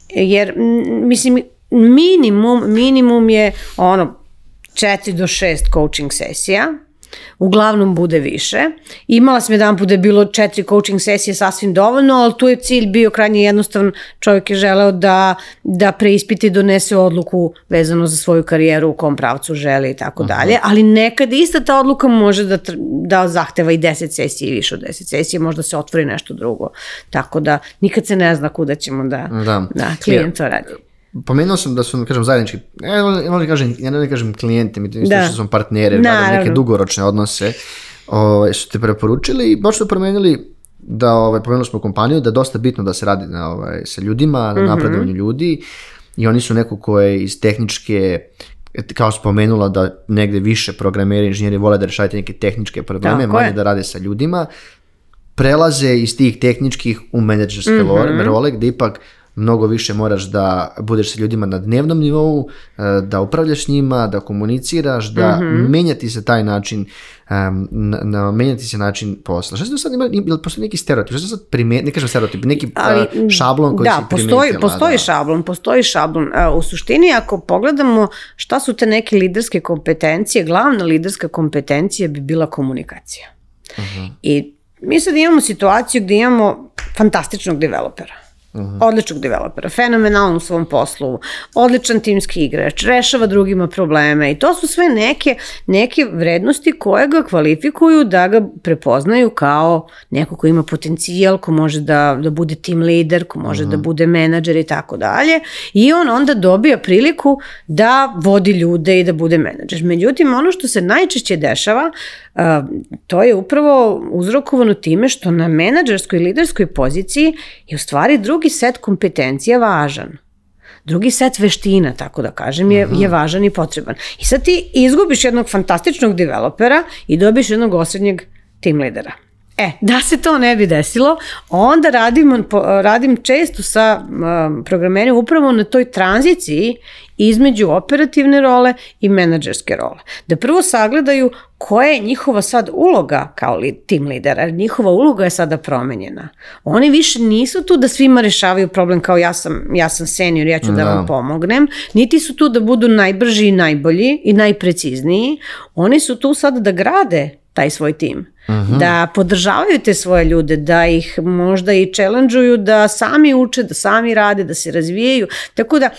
Jer, m, mislim, minimum, minimum je ono 4 do 6 coaching sesija, uglavnom bude više. Imala sam jedan put da je bilo četiri coaching sesije sasvim dovoljno, ali tu je cilj bio krajnje jednostavan. Čovjek je želeo da, da preispiti i donese odluku vezano za svoju karijeru, u kom pravcu želi i tako dalje. Ali nekad ista ta odluka može da, da zahteva i 10 sesija i više od 10 sesija, možda se otvori nešto drugo. Tako da nikad se ne zna kuda ćemo da, Da. da klijent to radi. Pomenuo sam da su, kažem, zajednički, ja ne, ne kažem, ja ne kažem klijente, mi to isto Da. što smo partnere, radimo neke dugoročne odnose, ovaj, su te preporučili i baš su promenili da, ovaj, pomenuli smo kompaniju, da je dosta bitno da se radi na, ovaj, sa ljudima, na napredovanju ljudi i oni su neko ko je iz tehničke kao spomenula da negde više programeri, inženjeri vole da rešavate neke tehničke probleme, Tako manje je. da rade sa ljudima, prelaze iz tih tehničkih u menadžerske mm role, gde ipak mnogo više moraš da budeš sa ljudima na dnevnom nivou, e, da upravljaš njima, da komuniciraš, da Mhm. menjati se taj način um, na, na menjati se način posla. Šta se do sad ima, ili postoji neki stereotip? Šta se sad primet, ne kažem stereotip, neki Ali, uh, šablon koji da, si postoji, primetila? postoji da. šablon, postoji šablon. A, U suštini, ako pogledamo šta su te neke liderske kompetencije, glavna liderska kompetencija bi bila komunikacija. I mi sad imamo situaciju gde imamo fantastičnog developera. Odličnog developera, fenomenalan u svom poslu, odličan timski igrač, rešava drugima probleme i to su sve neke, neke vrednosti koje ga kvalifikuju da ga prepoznaju kao neko ko ima potencijal, ko može da, da bude tim lider, ko može da bude menadžer i tako dalje i on onda dobija priliku da vodi ljude i da bude menadžer. Međutim, ono što se najčešće dešava, uh, to je upravo uzrokovano time što na menadžerskoj i liderskoj poziciji je u stvari drugi set kompetencija važan. Drugi set veština, tako da kažem, je, je važan i potreban. I sad ti izgubiš jednog fantastičnog developera i dobiš jednog osrednjeg tim lidera. E, da se to ne bi desilo, onda radim, radim često sa programerima upravo na toj tranziciji između operativne role i menadžerske role. Da prvo sagledaju koja je njihova sad uloga kao li, tim lidera, njihova uloga je sada promenjena. Oni više nisu tu da svima rešavaju problem kao ja sam, ja sam senior, ja ću da, Da. vam pomognem, niti su tu da budu najbrži i najbolji i najprecizniji, oni su tu sad da grade taj svoj tim. Da podržavaju te svoje ljude, da ih možda i challenge da sami uče, da sami rade, da se razvijaju. Tako da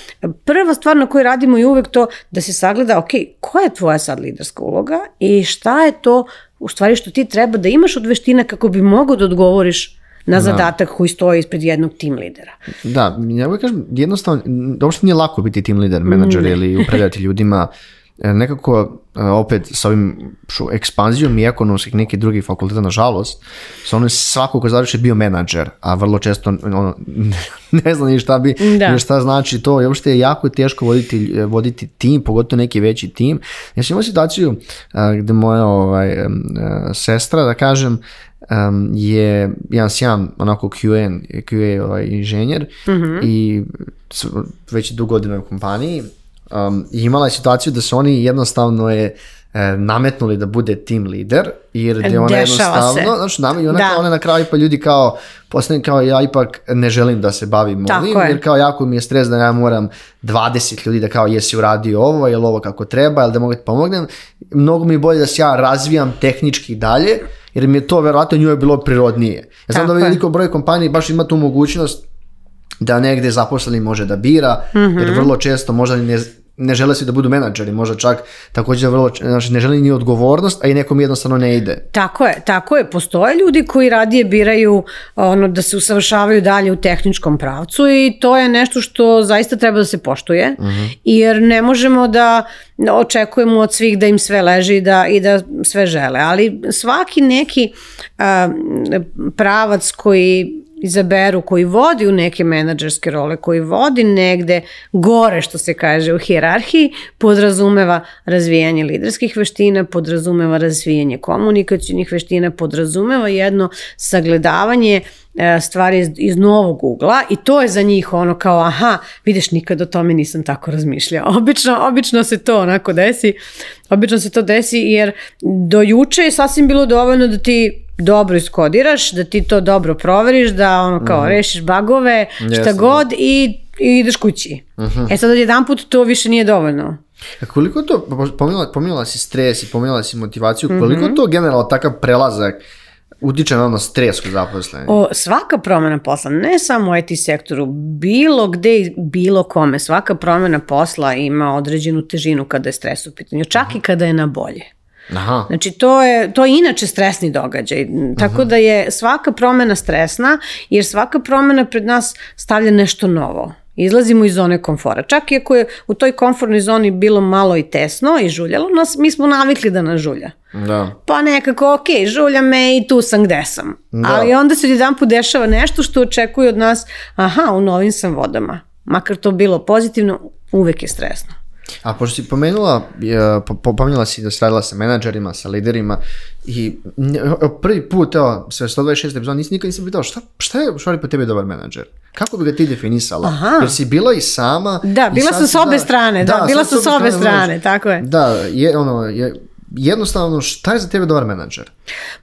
prva stvar na kojoj radimo je uvek to da se sagleda, ok, koja je tvoja sad liderska uloga i šta je to u stvari što ti treba da imaš od veština kako bi mogao da odgovoriš na zadatak koji stoji ispred jednog tim lidera. Da, ja uvijek kažem, jednostavno, uopšte nije lako biti team leader, menadžer ili upravljati ljudima. E, Nekako, e, opet, sa ovim šu, ekspanzijom i ekonomskih nekih drugih fakulteta, nažalost, sa ono svako ko završi bio menadžer, a vrlo često ono, ne zna ni šta bi, Da. ni šta znači to. I uopšte je jako teško voditi, e, voditi tim, pogotovo neki veći tim. Ja sam imao situaciju a, gde moja ovaj, e, sestra, da kažem, um, je jedan sjajan onako QA, QA ovaj, inženjer i s- već dugo godina u kompaniji um, i imala je situaciju da su oni jednostavno je e, nametnuli da bude team leader jer je ona Dešava jednostavno se. znači nam, i ona, Da. ona na kraju pa ljudi kao postane kao ja ipak ne želim da se bavim Tako ovim je. jer kao jako mi je stres da ja moram 20 ljudi da kao jesi uradio ovo, je li ovo kako treba, jel da mogu ti pomognem. Mnogo mi je bolje da se ja razvijam tehnički dalje, jer mi je to verovatno njoj bilo prirodnije. Ja znam Tako da veliko broj kompaniji baš ima tu mogućnost da negde zaposleni može da bira, jer vrlo često možda ne, ne žele svi da budu menadžeri, možda čak također vrlo, znači ne žele ni odgovornost, a i nekom jednostavno ne ide. Tako je, tako je. Postoje ljudi koji radije biraju ono, da se usavršavaju dalje u tehničkom pravcu i to je nešto što zaista treba da se poštuje, jer ne možemo da očekujemo od svih da im sve leži da, i da sve žele. Ali svaki neki a, pravac koji izaberu, koji vodi u neke menadžerske role, koji vodi negde gore, što se kaže u hijerarhiji, podrazumeva razvijanje liderskih veština, podrazumeva razvijanje komunikacijnih veština, podrazumeva jedno sagledavanje e, stvari iz, iz novog ugla i to je za njih ono kao aha, vidiš nikad o tome nisam tako razmišljao. Obično, obično se to onako desi, obično se to desi jer do juče je sasvim bilo dovoljno da ti dobro iskodiraš, da ti to dobro proveriš, da ono kao rešiš bagove, šta Jeste, god i, i ideš kući. E sad jedan put to više nije dovoljno. A koliko to, pominjala, pominjala si stres i pominjala si motivaciju, Mhm. koliko to generalno takav prelazak utiče na ono stres kod zaposlenih? O, svaka promjena posla, ne samo u IT sektoru, bilo gde i bilo kome, svaka promjena posla ima određenu težinu kada je stres u pitanju, čak i kada je na bolje. Aha, Znači to je, to je inače stresni događaj, tako da je svaka promjena stresna jer svaka promjena pred nas stavlja nešto novo. Izlazimo iz zone komfora. Čak i ako je u toj komfortnoj zoni bilo malo i tesno i žuljalo nas, mi smo navikli da nas žulja. da. Pa nekako, ok, žulja me i tu sam gde sam. Da. Ali onda se jedan put dešava nešto što očekuje od nas, aha, u novim sam vodama. Makar to bilo pozitivno, uvek je stresno. A pošto si pomenula, je, po, po- pominjala si da si radila sa menadžerima, sa liderima i prvi put, evo, sve 126 epizoda, nisi nikad nisam pitao šta, šta je u stvari po tebi dobar menadžer? Kako bi ga ti definisala? Aha. Jer si bila i sama. Da, bila sam s obe da- strane, da, bila sad sam s obe možeš- strane, tako je. Da, je, ono, je, jednostavno, šta je za tebe dobar menadžer?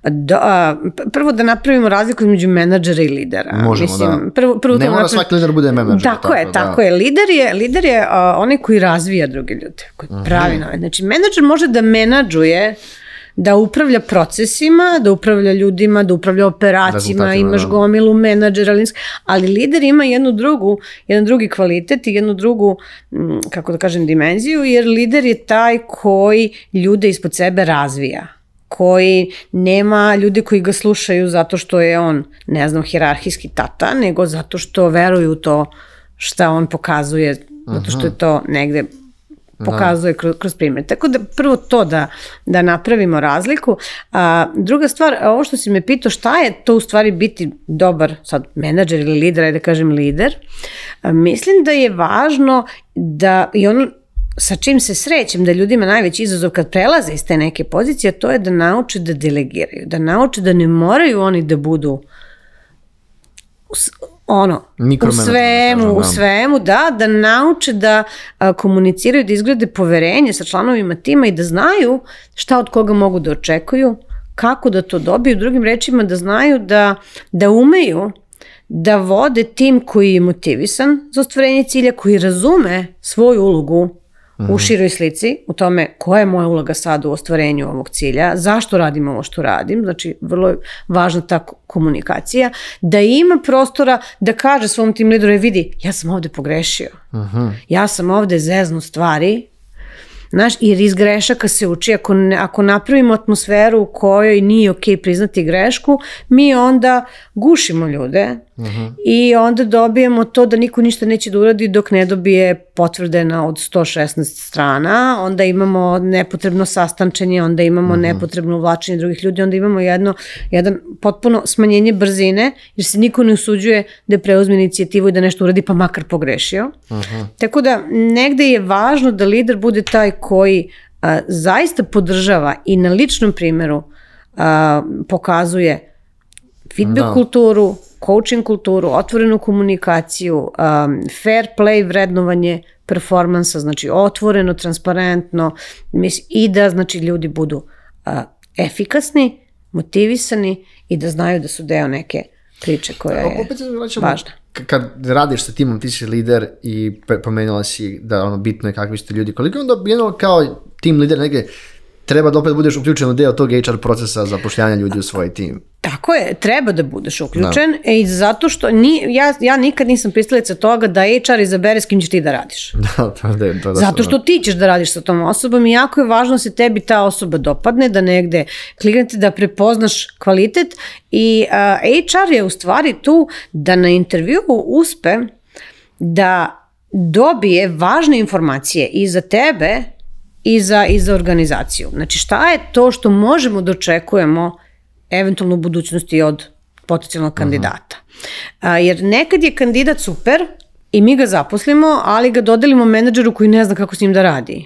Pa Da, prvo da napravimo razliku između menadžera i lidera. Možemo, da. Prvo, prvo Ne to mora napravimo- svaki lider bude menadžer, Tako, tako je, da. tako je. Lider je, lider je a, onaj koji razvija druge ljude, koji Mhm. pravi nove. Znači, menadžer može da menadžuje da upravlja procesima, da upravlja ljudima, da upravlja operacijama, imaš da. gomilu menadžera, ali- lider ima jednu drugu, jedan drugi kvalitet i jednu drugu, mm, kako da kažem, dimenziju, jer lider je taj koji ljude ispod sebe razvija koji nema ljude koji ga slušaju zato što je on, ne znam, hirarhijski tata, nego zato što veruju u to šta on pokazuje, zato što je to negde pokazuje kroz, kroz primjer. Tako da prvo to da, da napravimo razliku. A, druga stvar, ovo što si me pitao, šta je to u stvari biti dobar sad menadžer ili lider, ajde da kažem lider, a, mislim da je važno da i ono sa čim se srećem da ljudima najveći izazov kad prelaze iz te neke pozicije, to je da nauče da delegiraju, da nauče da ne moraju oni da budu ono, u svemu, u da. svemu, da, da nauče da a, komuniciraju, da izgrade poverenje sa članovima tima i da znaju šta od koga mogu da očekuju, kako da to dobiju, drugim rečima da znaju da, da umeju da vode tim koji je motivisan za ostvarenje cilja, koji razume svoju ulogu u široj slici, u tome koja je moja uloga sad u ostvarenju ovog cilja, zašto radim ovo što radim, znači vrlo je važna ta ko- komunikacija, da ima prostora da kaže svom tim lideru, "E, vidi, ja sam ovde pogrešio, ja sam ovde zeznu stvari, Znaš, jer iz grešaka se uči, ako, ne, ako napravimo atmosferu u kojoj nije ok priznati grešku, mi onda gušimo ljude i onda dobijemo to da niko ništa neće da uradi dok ne dobije potvrde na od 116 strana, onda imamo nepotrebno sastančenje, onda imamo nepotrebno uvlačenje drugih ljudi, onda imamo jedno, jedan potpuno smanjenje brzine, jer se niko ne usuđuje da preuzme inicijativu i da nešto uradi, pa makar pogrešio. Tako da negde je važno da lider bude taj koji a, zaista podržava i na ličnom primjeru a, pokazuje feedback Da. kulturu, coaching kulturu, otvorenu komunikaciju, um, fair play vrednovanje performansa, znači otvoreno, transparentno mis, i da znači ljudi budu uh, efikasni, motivisani i da znaju da su deo neke priče koja je Opet se vraćamo, važna. Kad radiš sa timom, ti si lider i pomenula si da ono bitno je kakvi ste ljudi. Koliko je onda jedno kao tim lider negdje treba da opet budeš uključen u deo tog HR procesa zapošljanja ljudi u svoj tim. Tako je, treba da budeš uključen i zato što ni, ja, ja nikad nisam pristalica toga da HR izabere s kim ćeš ti da radiš. Da, to je, to je dosta Zato što ti ćeš da radiš sa tom osobom i jako je važno da se tebi ta osoba dopadne, da negde kliknete da prepoznaš kvalitet i a, HR je u stvari tu da na intervju uspe da dobije važne informacije i za tebe i za, i za organizaciju. Znači šta je to što možemo da očekujemo eventualno u budućnosti od potencijalnog kandidata. A, jer nekad je kandidat super i mi ga zaposlimo, ali ga dodelimo menadžeru koji ne zna kako s njim da radi.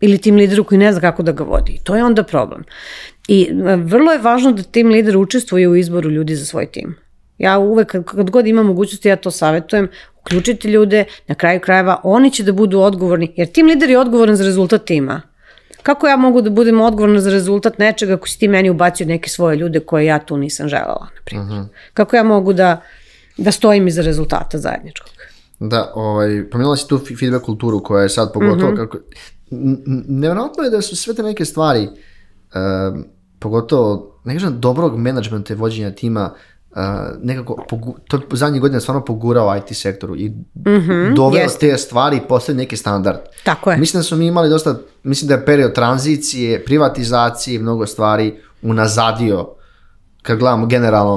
Ili tim lideru koji ne zna kako da ga vodi. To je onda problem. I e, vrlo je važno da tim lider učestvuje u izboru ljudi za svoj tim. Ja uvek, kad, god imam mogućnosti, ja to savjetujem, uključite ljude, na kraju krajeva oni će da budu odgovorni, jer tim lider je odgovoran za rezultat tima. Kako ja mogu da budem odgovorna za rezultat nečega ako si ti meni ubacio neke svoje ljude koje ja tu nisam želela, na primjer? Kako ja mogu da, da stojim iza rezultata zajedničkog? Da, ovaj, pomenula si tu feedback kulturu koja je sad pogotovo kako... n- n- Nevjerojatno je da su sve te neke stvari, um, pogotovo, ne kažem, dobrog menadžmenta i vođenja tima, uh, nekako, pogu, to je zadnjih godina stvarno pogurao IT sektoru i doveo jeste. te stvari i postavio neki standard. Tako je. Mislim da smo mi imali dosta, mislim da je period tranzicije, privatizacije mnogo stvari unazadio kad gledamo generalno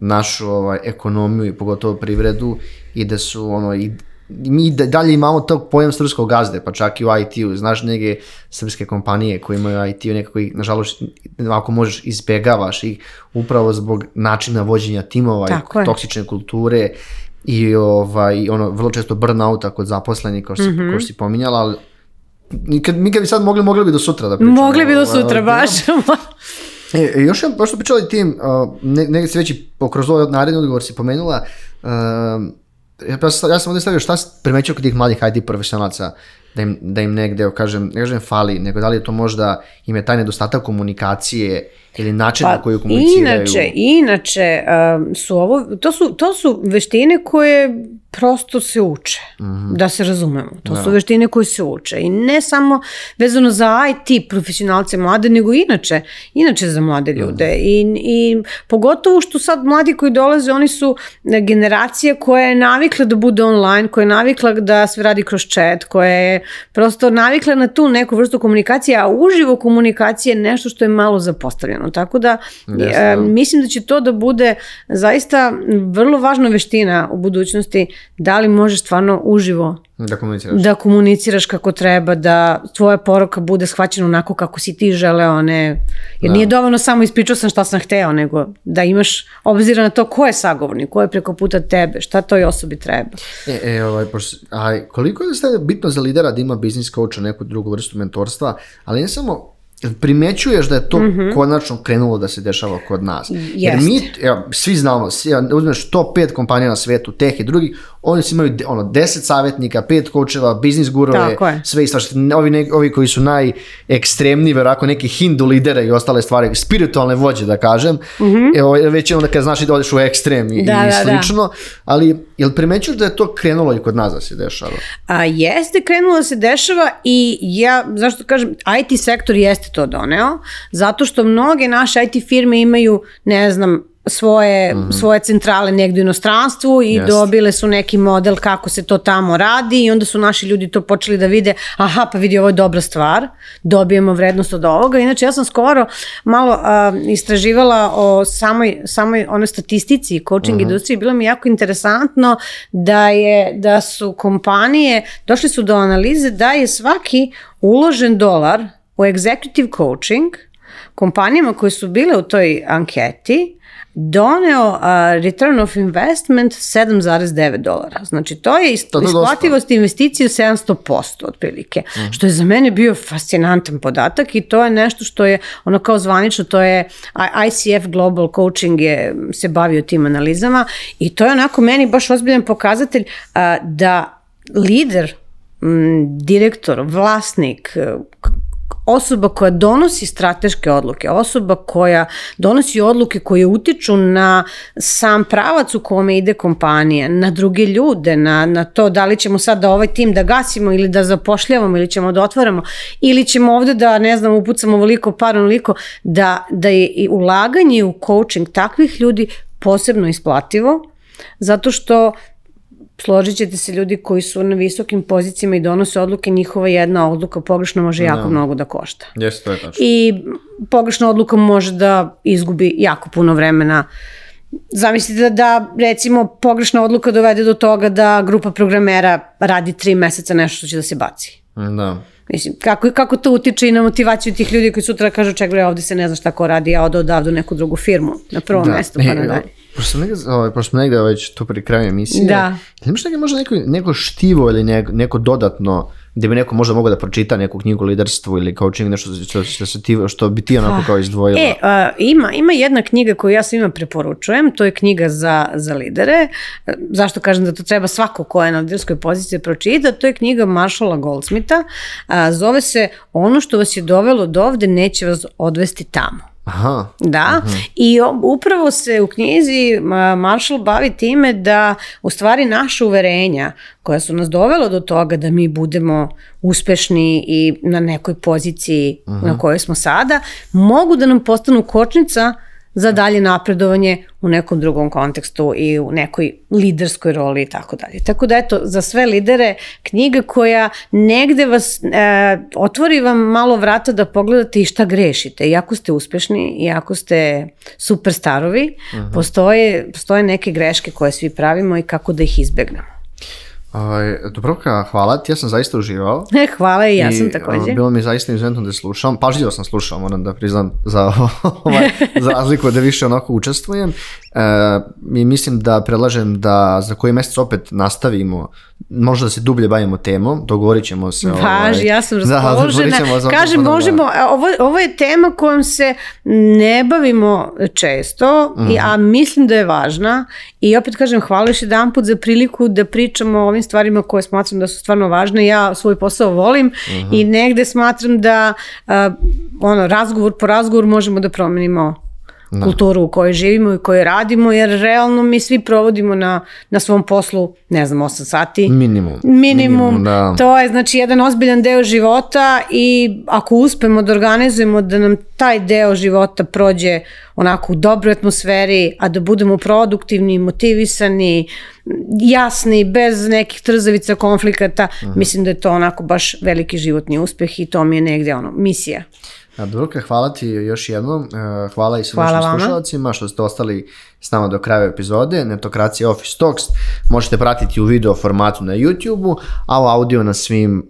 našu ovaj, ekonomiju i pogotovo privredu i da su ono i mi da- dalje imamo tog pojam srpskog gazde, pa čak i u IT-u. Znaš neke srpske kompanije koje imaju IT-u, nekako ih, nažalost, ako možeš, izbjegavaš ih upravo zbog načina vođenja timova Tako i je. toksične kulture i ovaj, ono, vrlo često burnouta kod zaposlenih, kao što, Mhm. mm si pominjala, ali kad, mi kad bi sad mogli, mogli bi do sutra da pričamo. Mogli bi do o- o sutra, temama. baš. E, e, još jedan, pošto pričali tim, uh, ne, negdje si već i kroz ovaj naredni odgovor si pomenula, uh, ja, ja, sam, ja sam ovdje stavio šta si primećio kod tih mladih IT profesionalaca, da im, da im negde, kažem, ne kažem fali, nego da li je to možda im je taj nedostatak komunikacije ili način na koji komuniciraju. Pa, Inače, inače um, su ovo, to su, to su veštine koje prosto se uče, da se razumemo. To su veštine koje se uče i ne samo vezano za IT profesionalce mlade, nego inače, inače za mlade ljude. I, I pogotovo što sad mladi koji dolaze, oni su generacija koja je navikla da bude online, koja je navikla da sve radi kroz chat, koja je prosto navikla na tu neku vrstu komunikacije, a uživo komunikacije je nešto što je malo zapostavljeno. Tako da Jeste, e, da. mislim da će to da bude zaista vrlo važna veština u budućnosti, da li možeš stvarno uživo Da komuniciraš. da komuniciraš kako treba, da tvoja poruka bude shvaćena onako kako si ti želeo, ne, jer nije dovoljno samo ispričao sam šta sam hteo, nego da imaš obzira na to ko je sagovornik, ko je preko puta tebe, šta toj osobi treba. E, e, ovaj, pošto, a koliko je bitno za lidera da ima biznis coacha, neku drugu vrstu mentorstva, ali ne samo, jel primećuješ da je to konačno krenulo da se dešava kod nas. Jer Jest. mi, evo, svi znamo, svi, ja, uzmeš top 5 kompanija na svetu, teh i drugih, oni su imaju ono, 10 savjetnika, 5 coacheva, biznis gurove, sve i svašta. Ovi, ne, ovi koji su najekstremniji, verovatno neki hindu lidere i ostale stvari, spiritualne vođe da kažem, evo, već je onda kad znaš i da odeš u ekstrem i. Da, i da, da. slično, ali jel primećuješ da je to krenulo i kod nas da se dešava? A jeste krenulo da se dešava i ja, zašto kažem, IT sektor jeste to doneo, zato što mnoge naše IT firme imaju, ne znam, svoje, svoje centrale negdje u inostranstvu i Jeste. dobile su neki model kako se to tamo radi i onda su naši ljudi to počeli da vide, aha pa vidi ovo je dobra stvar, dobijemo vrednost od ovoga. Inače ja sam skoro malo a, istraživala o samoj, samoj onoj statistici coaching industriji, bilo mi jako interesantno da je da su kompanije, došli su do analize da je svaki uložen dolar u executive coaching kompanijama koje su bile u toj anketi doneo a, return of investment 7,9 dolara. Znači to je isplativost investicije 700% otprilike, što je za mene bio fascinantan podatak i to je nešto što je ono kao zvanično, to je ICF Global Coaching je se bavio tim analizama i to je onako meni baš ozbiljan pokazatelj a, da lider, m, direktor, vlasnik, osoba koja donosi strateške odluke, osoba koja donosi odluke koje utiču na sam pravac u kome ide kompanija, na druge ljude, na, na to da li ćemo sad da ovaj tim da gasimo ili da zapošljavamo ili ćemo da otvaramo ili ćemo ovde da, ne znam, upucamo veliko par onoliko, da, da je i ulaganje u coaching takvih ljudi posebno isplativo, zato što složit ćete se ljudi koji su na visokim pozicijama i donose odluke, njihova jedna odluka pogrešno može jako mnogo da košta. Jeste, to je tačno. I pogrešna odluka može da izgubi jako puno vremena. Zamislite da, da recimo pogrešna odluka dovede do toga da grupa programera radi tri meseca nešto što će da se baci. Da. Mislim, kako, kako to utiče i na motivaciju tih ljudi koji sutra kažu čekaj, ovde se ne zna šta ko radi, ja odo odavde u neku drugu firmu, na prvo Da. mesto pa nadalje. Pošto smo negde, ovaj, pošto smo negde već tu pri kraju emisije, Da. imaš neke, možda neko, neko štivo ili neko, neko dodatno, gde bi neko možda mogao da pročita neku knjigu o liderstvu ili coaching, nešto što, što, što, ti, što bi ti onako kao izdvojila? E, a, ima, ima jedna knjiga koju ja svima preporučujem, to je knjiga za, za lidere. Zašto kažem da to treba svako ko je na liderskoj poziciji pročita? To je knjiga Marshalla Goldsmitha. A, zove se Ono što vas je dovelo do ovde neće vas odvesti tamo. Aha, Da, i o- upravo se u knjizi ma, Marshall bavi time da u stvari naše uverenja koja su nas dovela do toga da mi budemo uspešni i na nekoj poziciji na kojoj smo sada, mogu da nam postanu kočnica za dalje napredovanje u nekom drugom kontekstu i u nekoj liderskoj roli i tako dalje. Tako da eto, za sve lidere knjiga koja negde vas e, otvori vam malo vrata da pogledate i šta grešite. Iako ste uspešni, iako ste superstarovi, postoje, postoje neke greške koje svi pravimo i kako da ih izbegnemo. Ovaj, Dubrovka, hvala ti, ja sam zaista uživao. E, hvala i ja sam I, takođe. uh, Bilo mi zaista izuzetno da slušam. Pažljivo sam slušao, moram da priznam, za, ovaj, za razliku da više onako učestvujem. E, I mislim da predlažem da za koji mesec opet nastavimo, možda da se dublje bavimo temom, dogovorit ćemo se. ovaj, Važi, ja sam Da, raspoložena. za- Kažem, da- možemo, a, ovo, ovo je tema kojom se ne bavimo često, Mhm. i, a mislim da je važna i opet kažem, hvala još jedan put za priliku da pričamo o ovim stvarima koje smatram da su stvarno važne. Ja svoj posao volim Mhm. i negde smatram da a, ono, razgovor po razgovor možemo da promenimo kulturu u kojoj živimo i kojoj radimo, jer realno mi svi provodimo na, na svom poslu, ne znam, 8 sati. Minimum. Minimum, da. to je znači jedan ozbiljan deo života i ako uspemo da organizujemo da nam taj deo života prođe onako u dobroj atmosferi, a da budemo produktivni, motivisani, jasni, bez nekih trzavica, konflikata, mislim da je to onako baš veliki životni uspeh i to mi je negde ono, misija. A, Dubrovka, hvala ti još jednom. E, Hvala i svim našim slušalcima što ste ostali s nama do kraja epizode. Netokracija Office Talks možete pratiti u video formatu na YouTube-u, a u audio na svim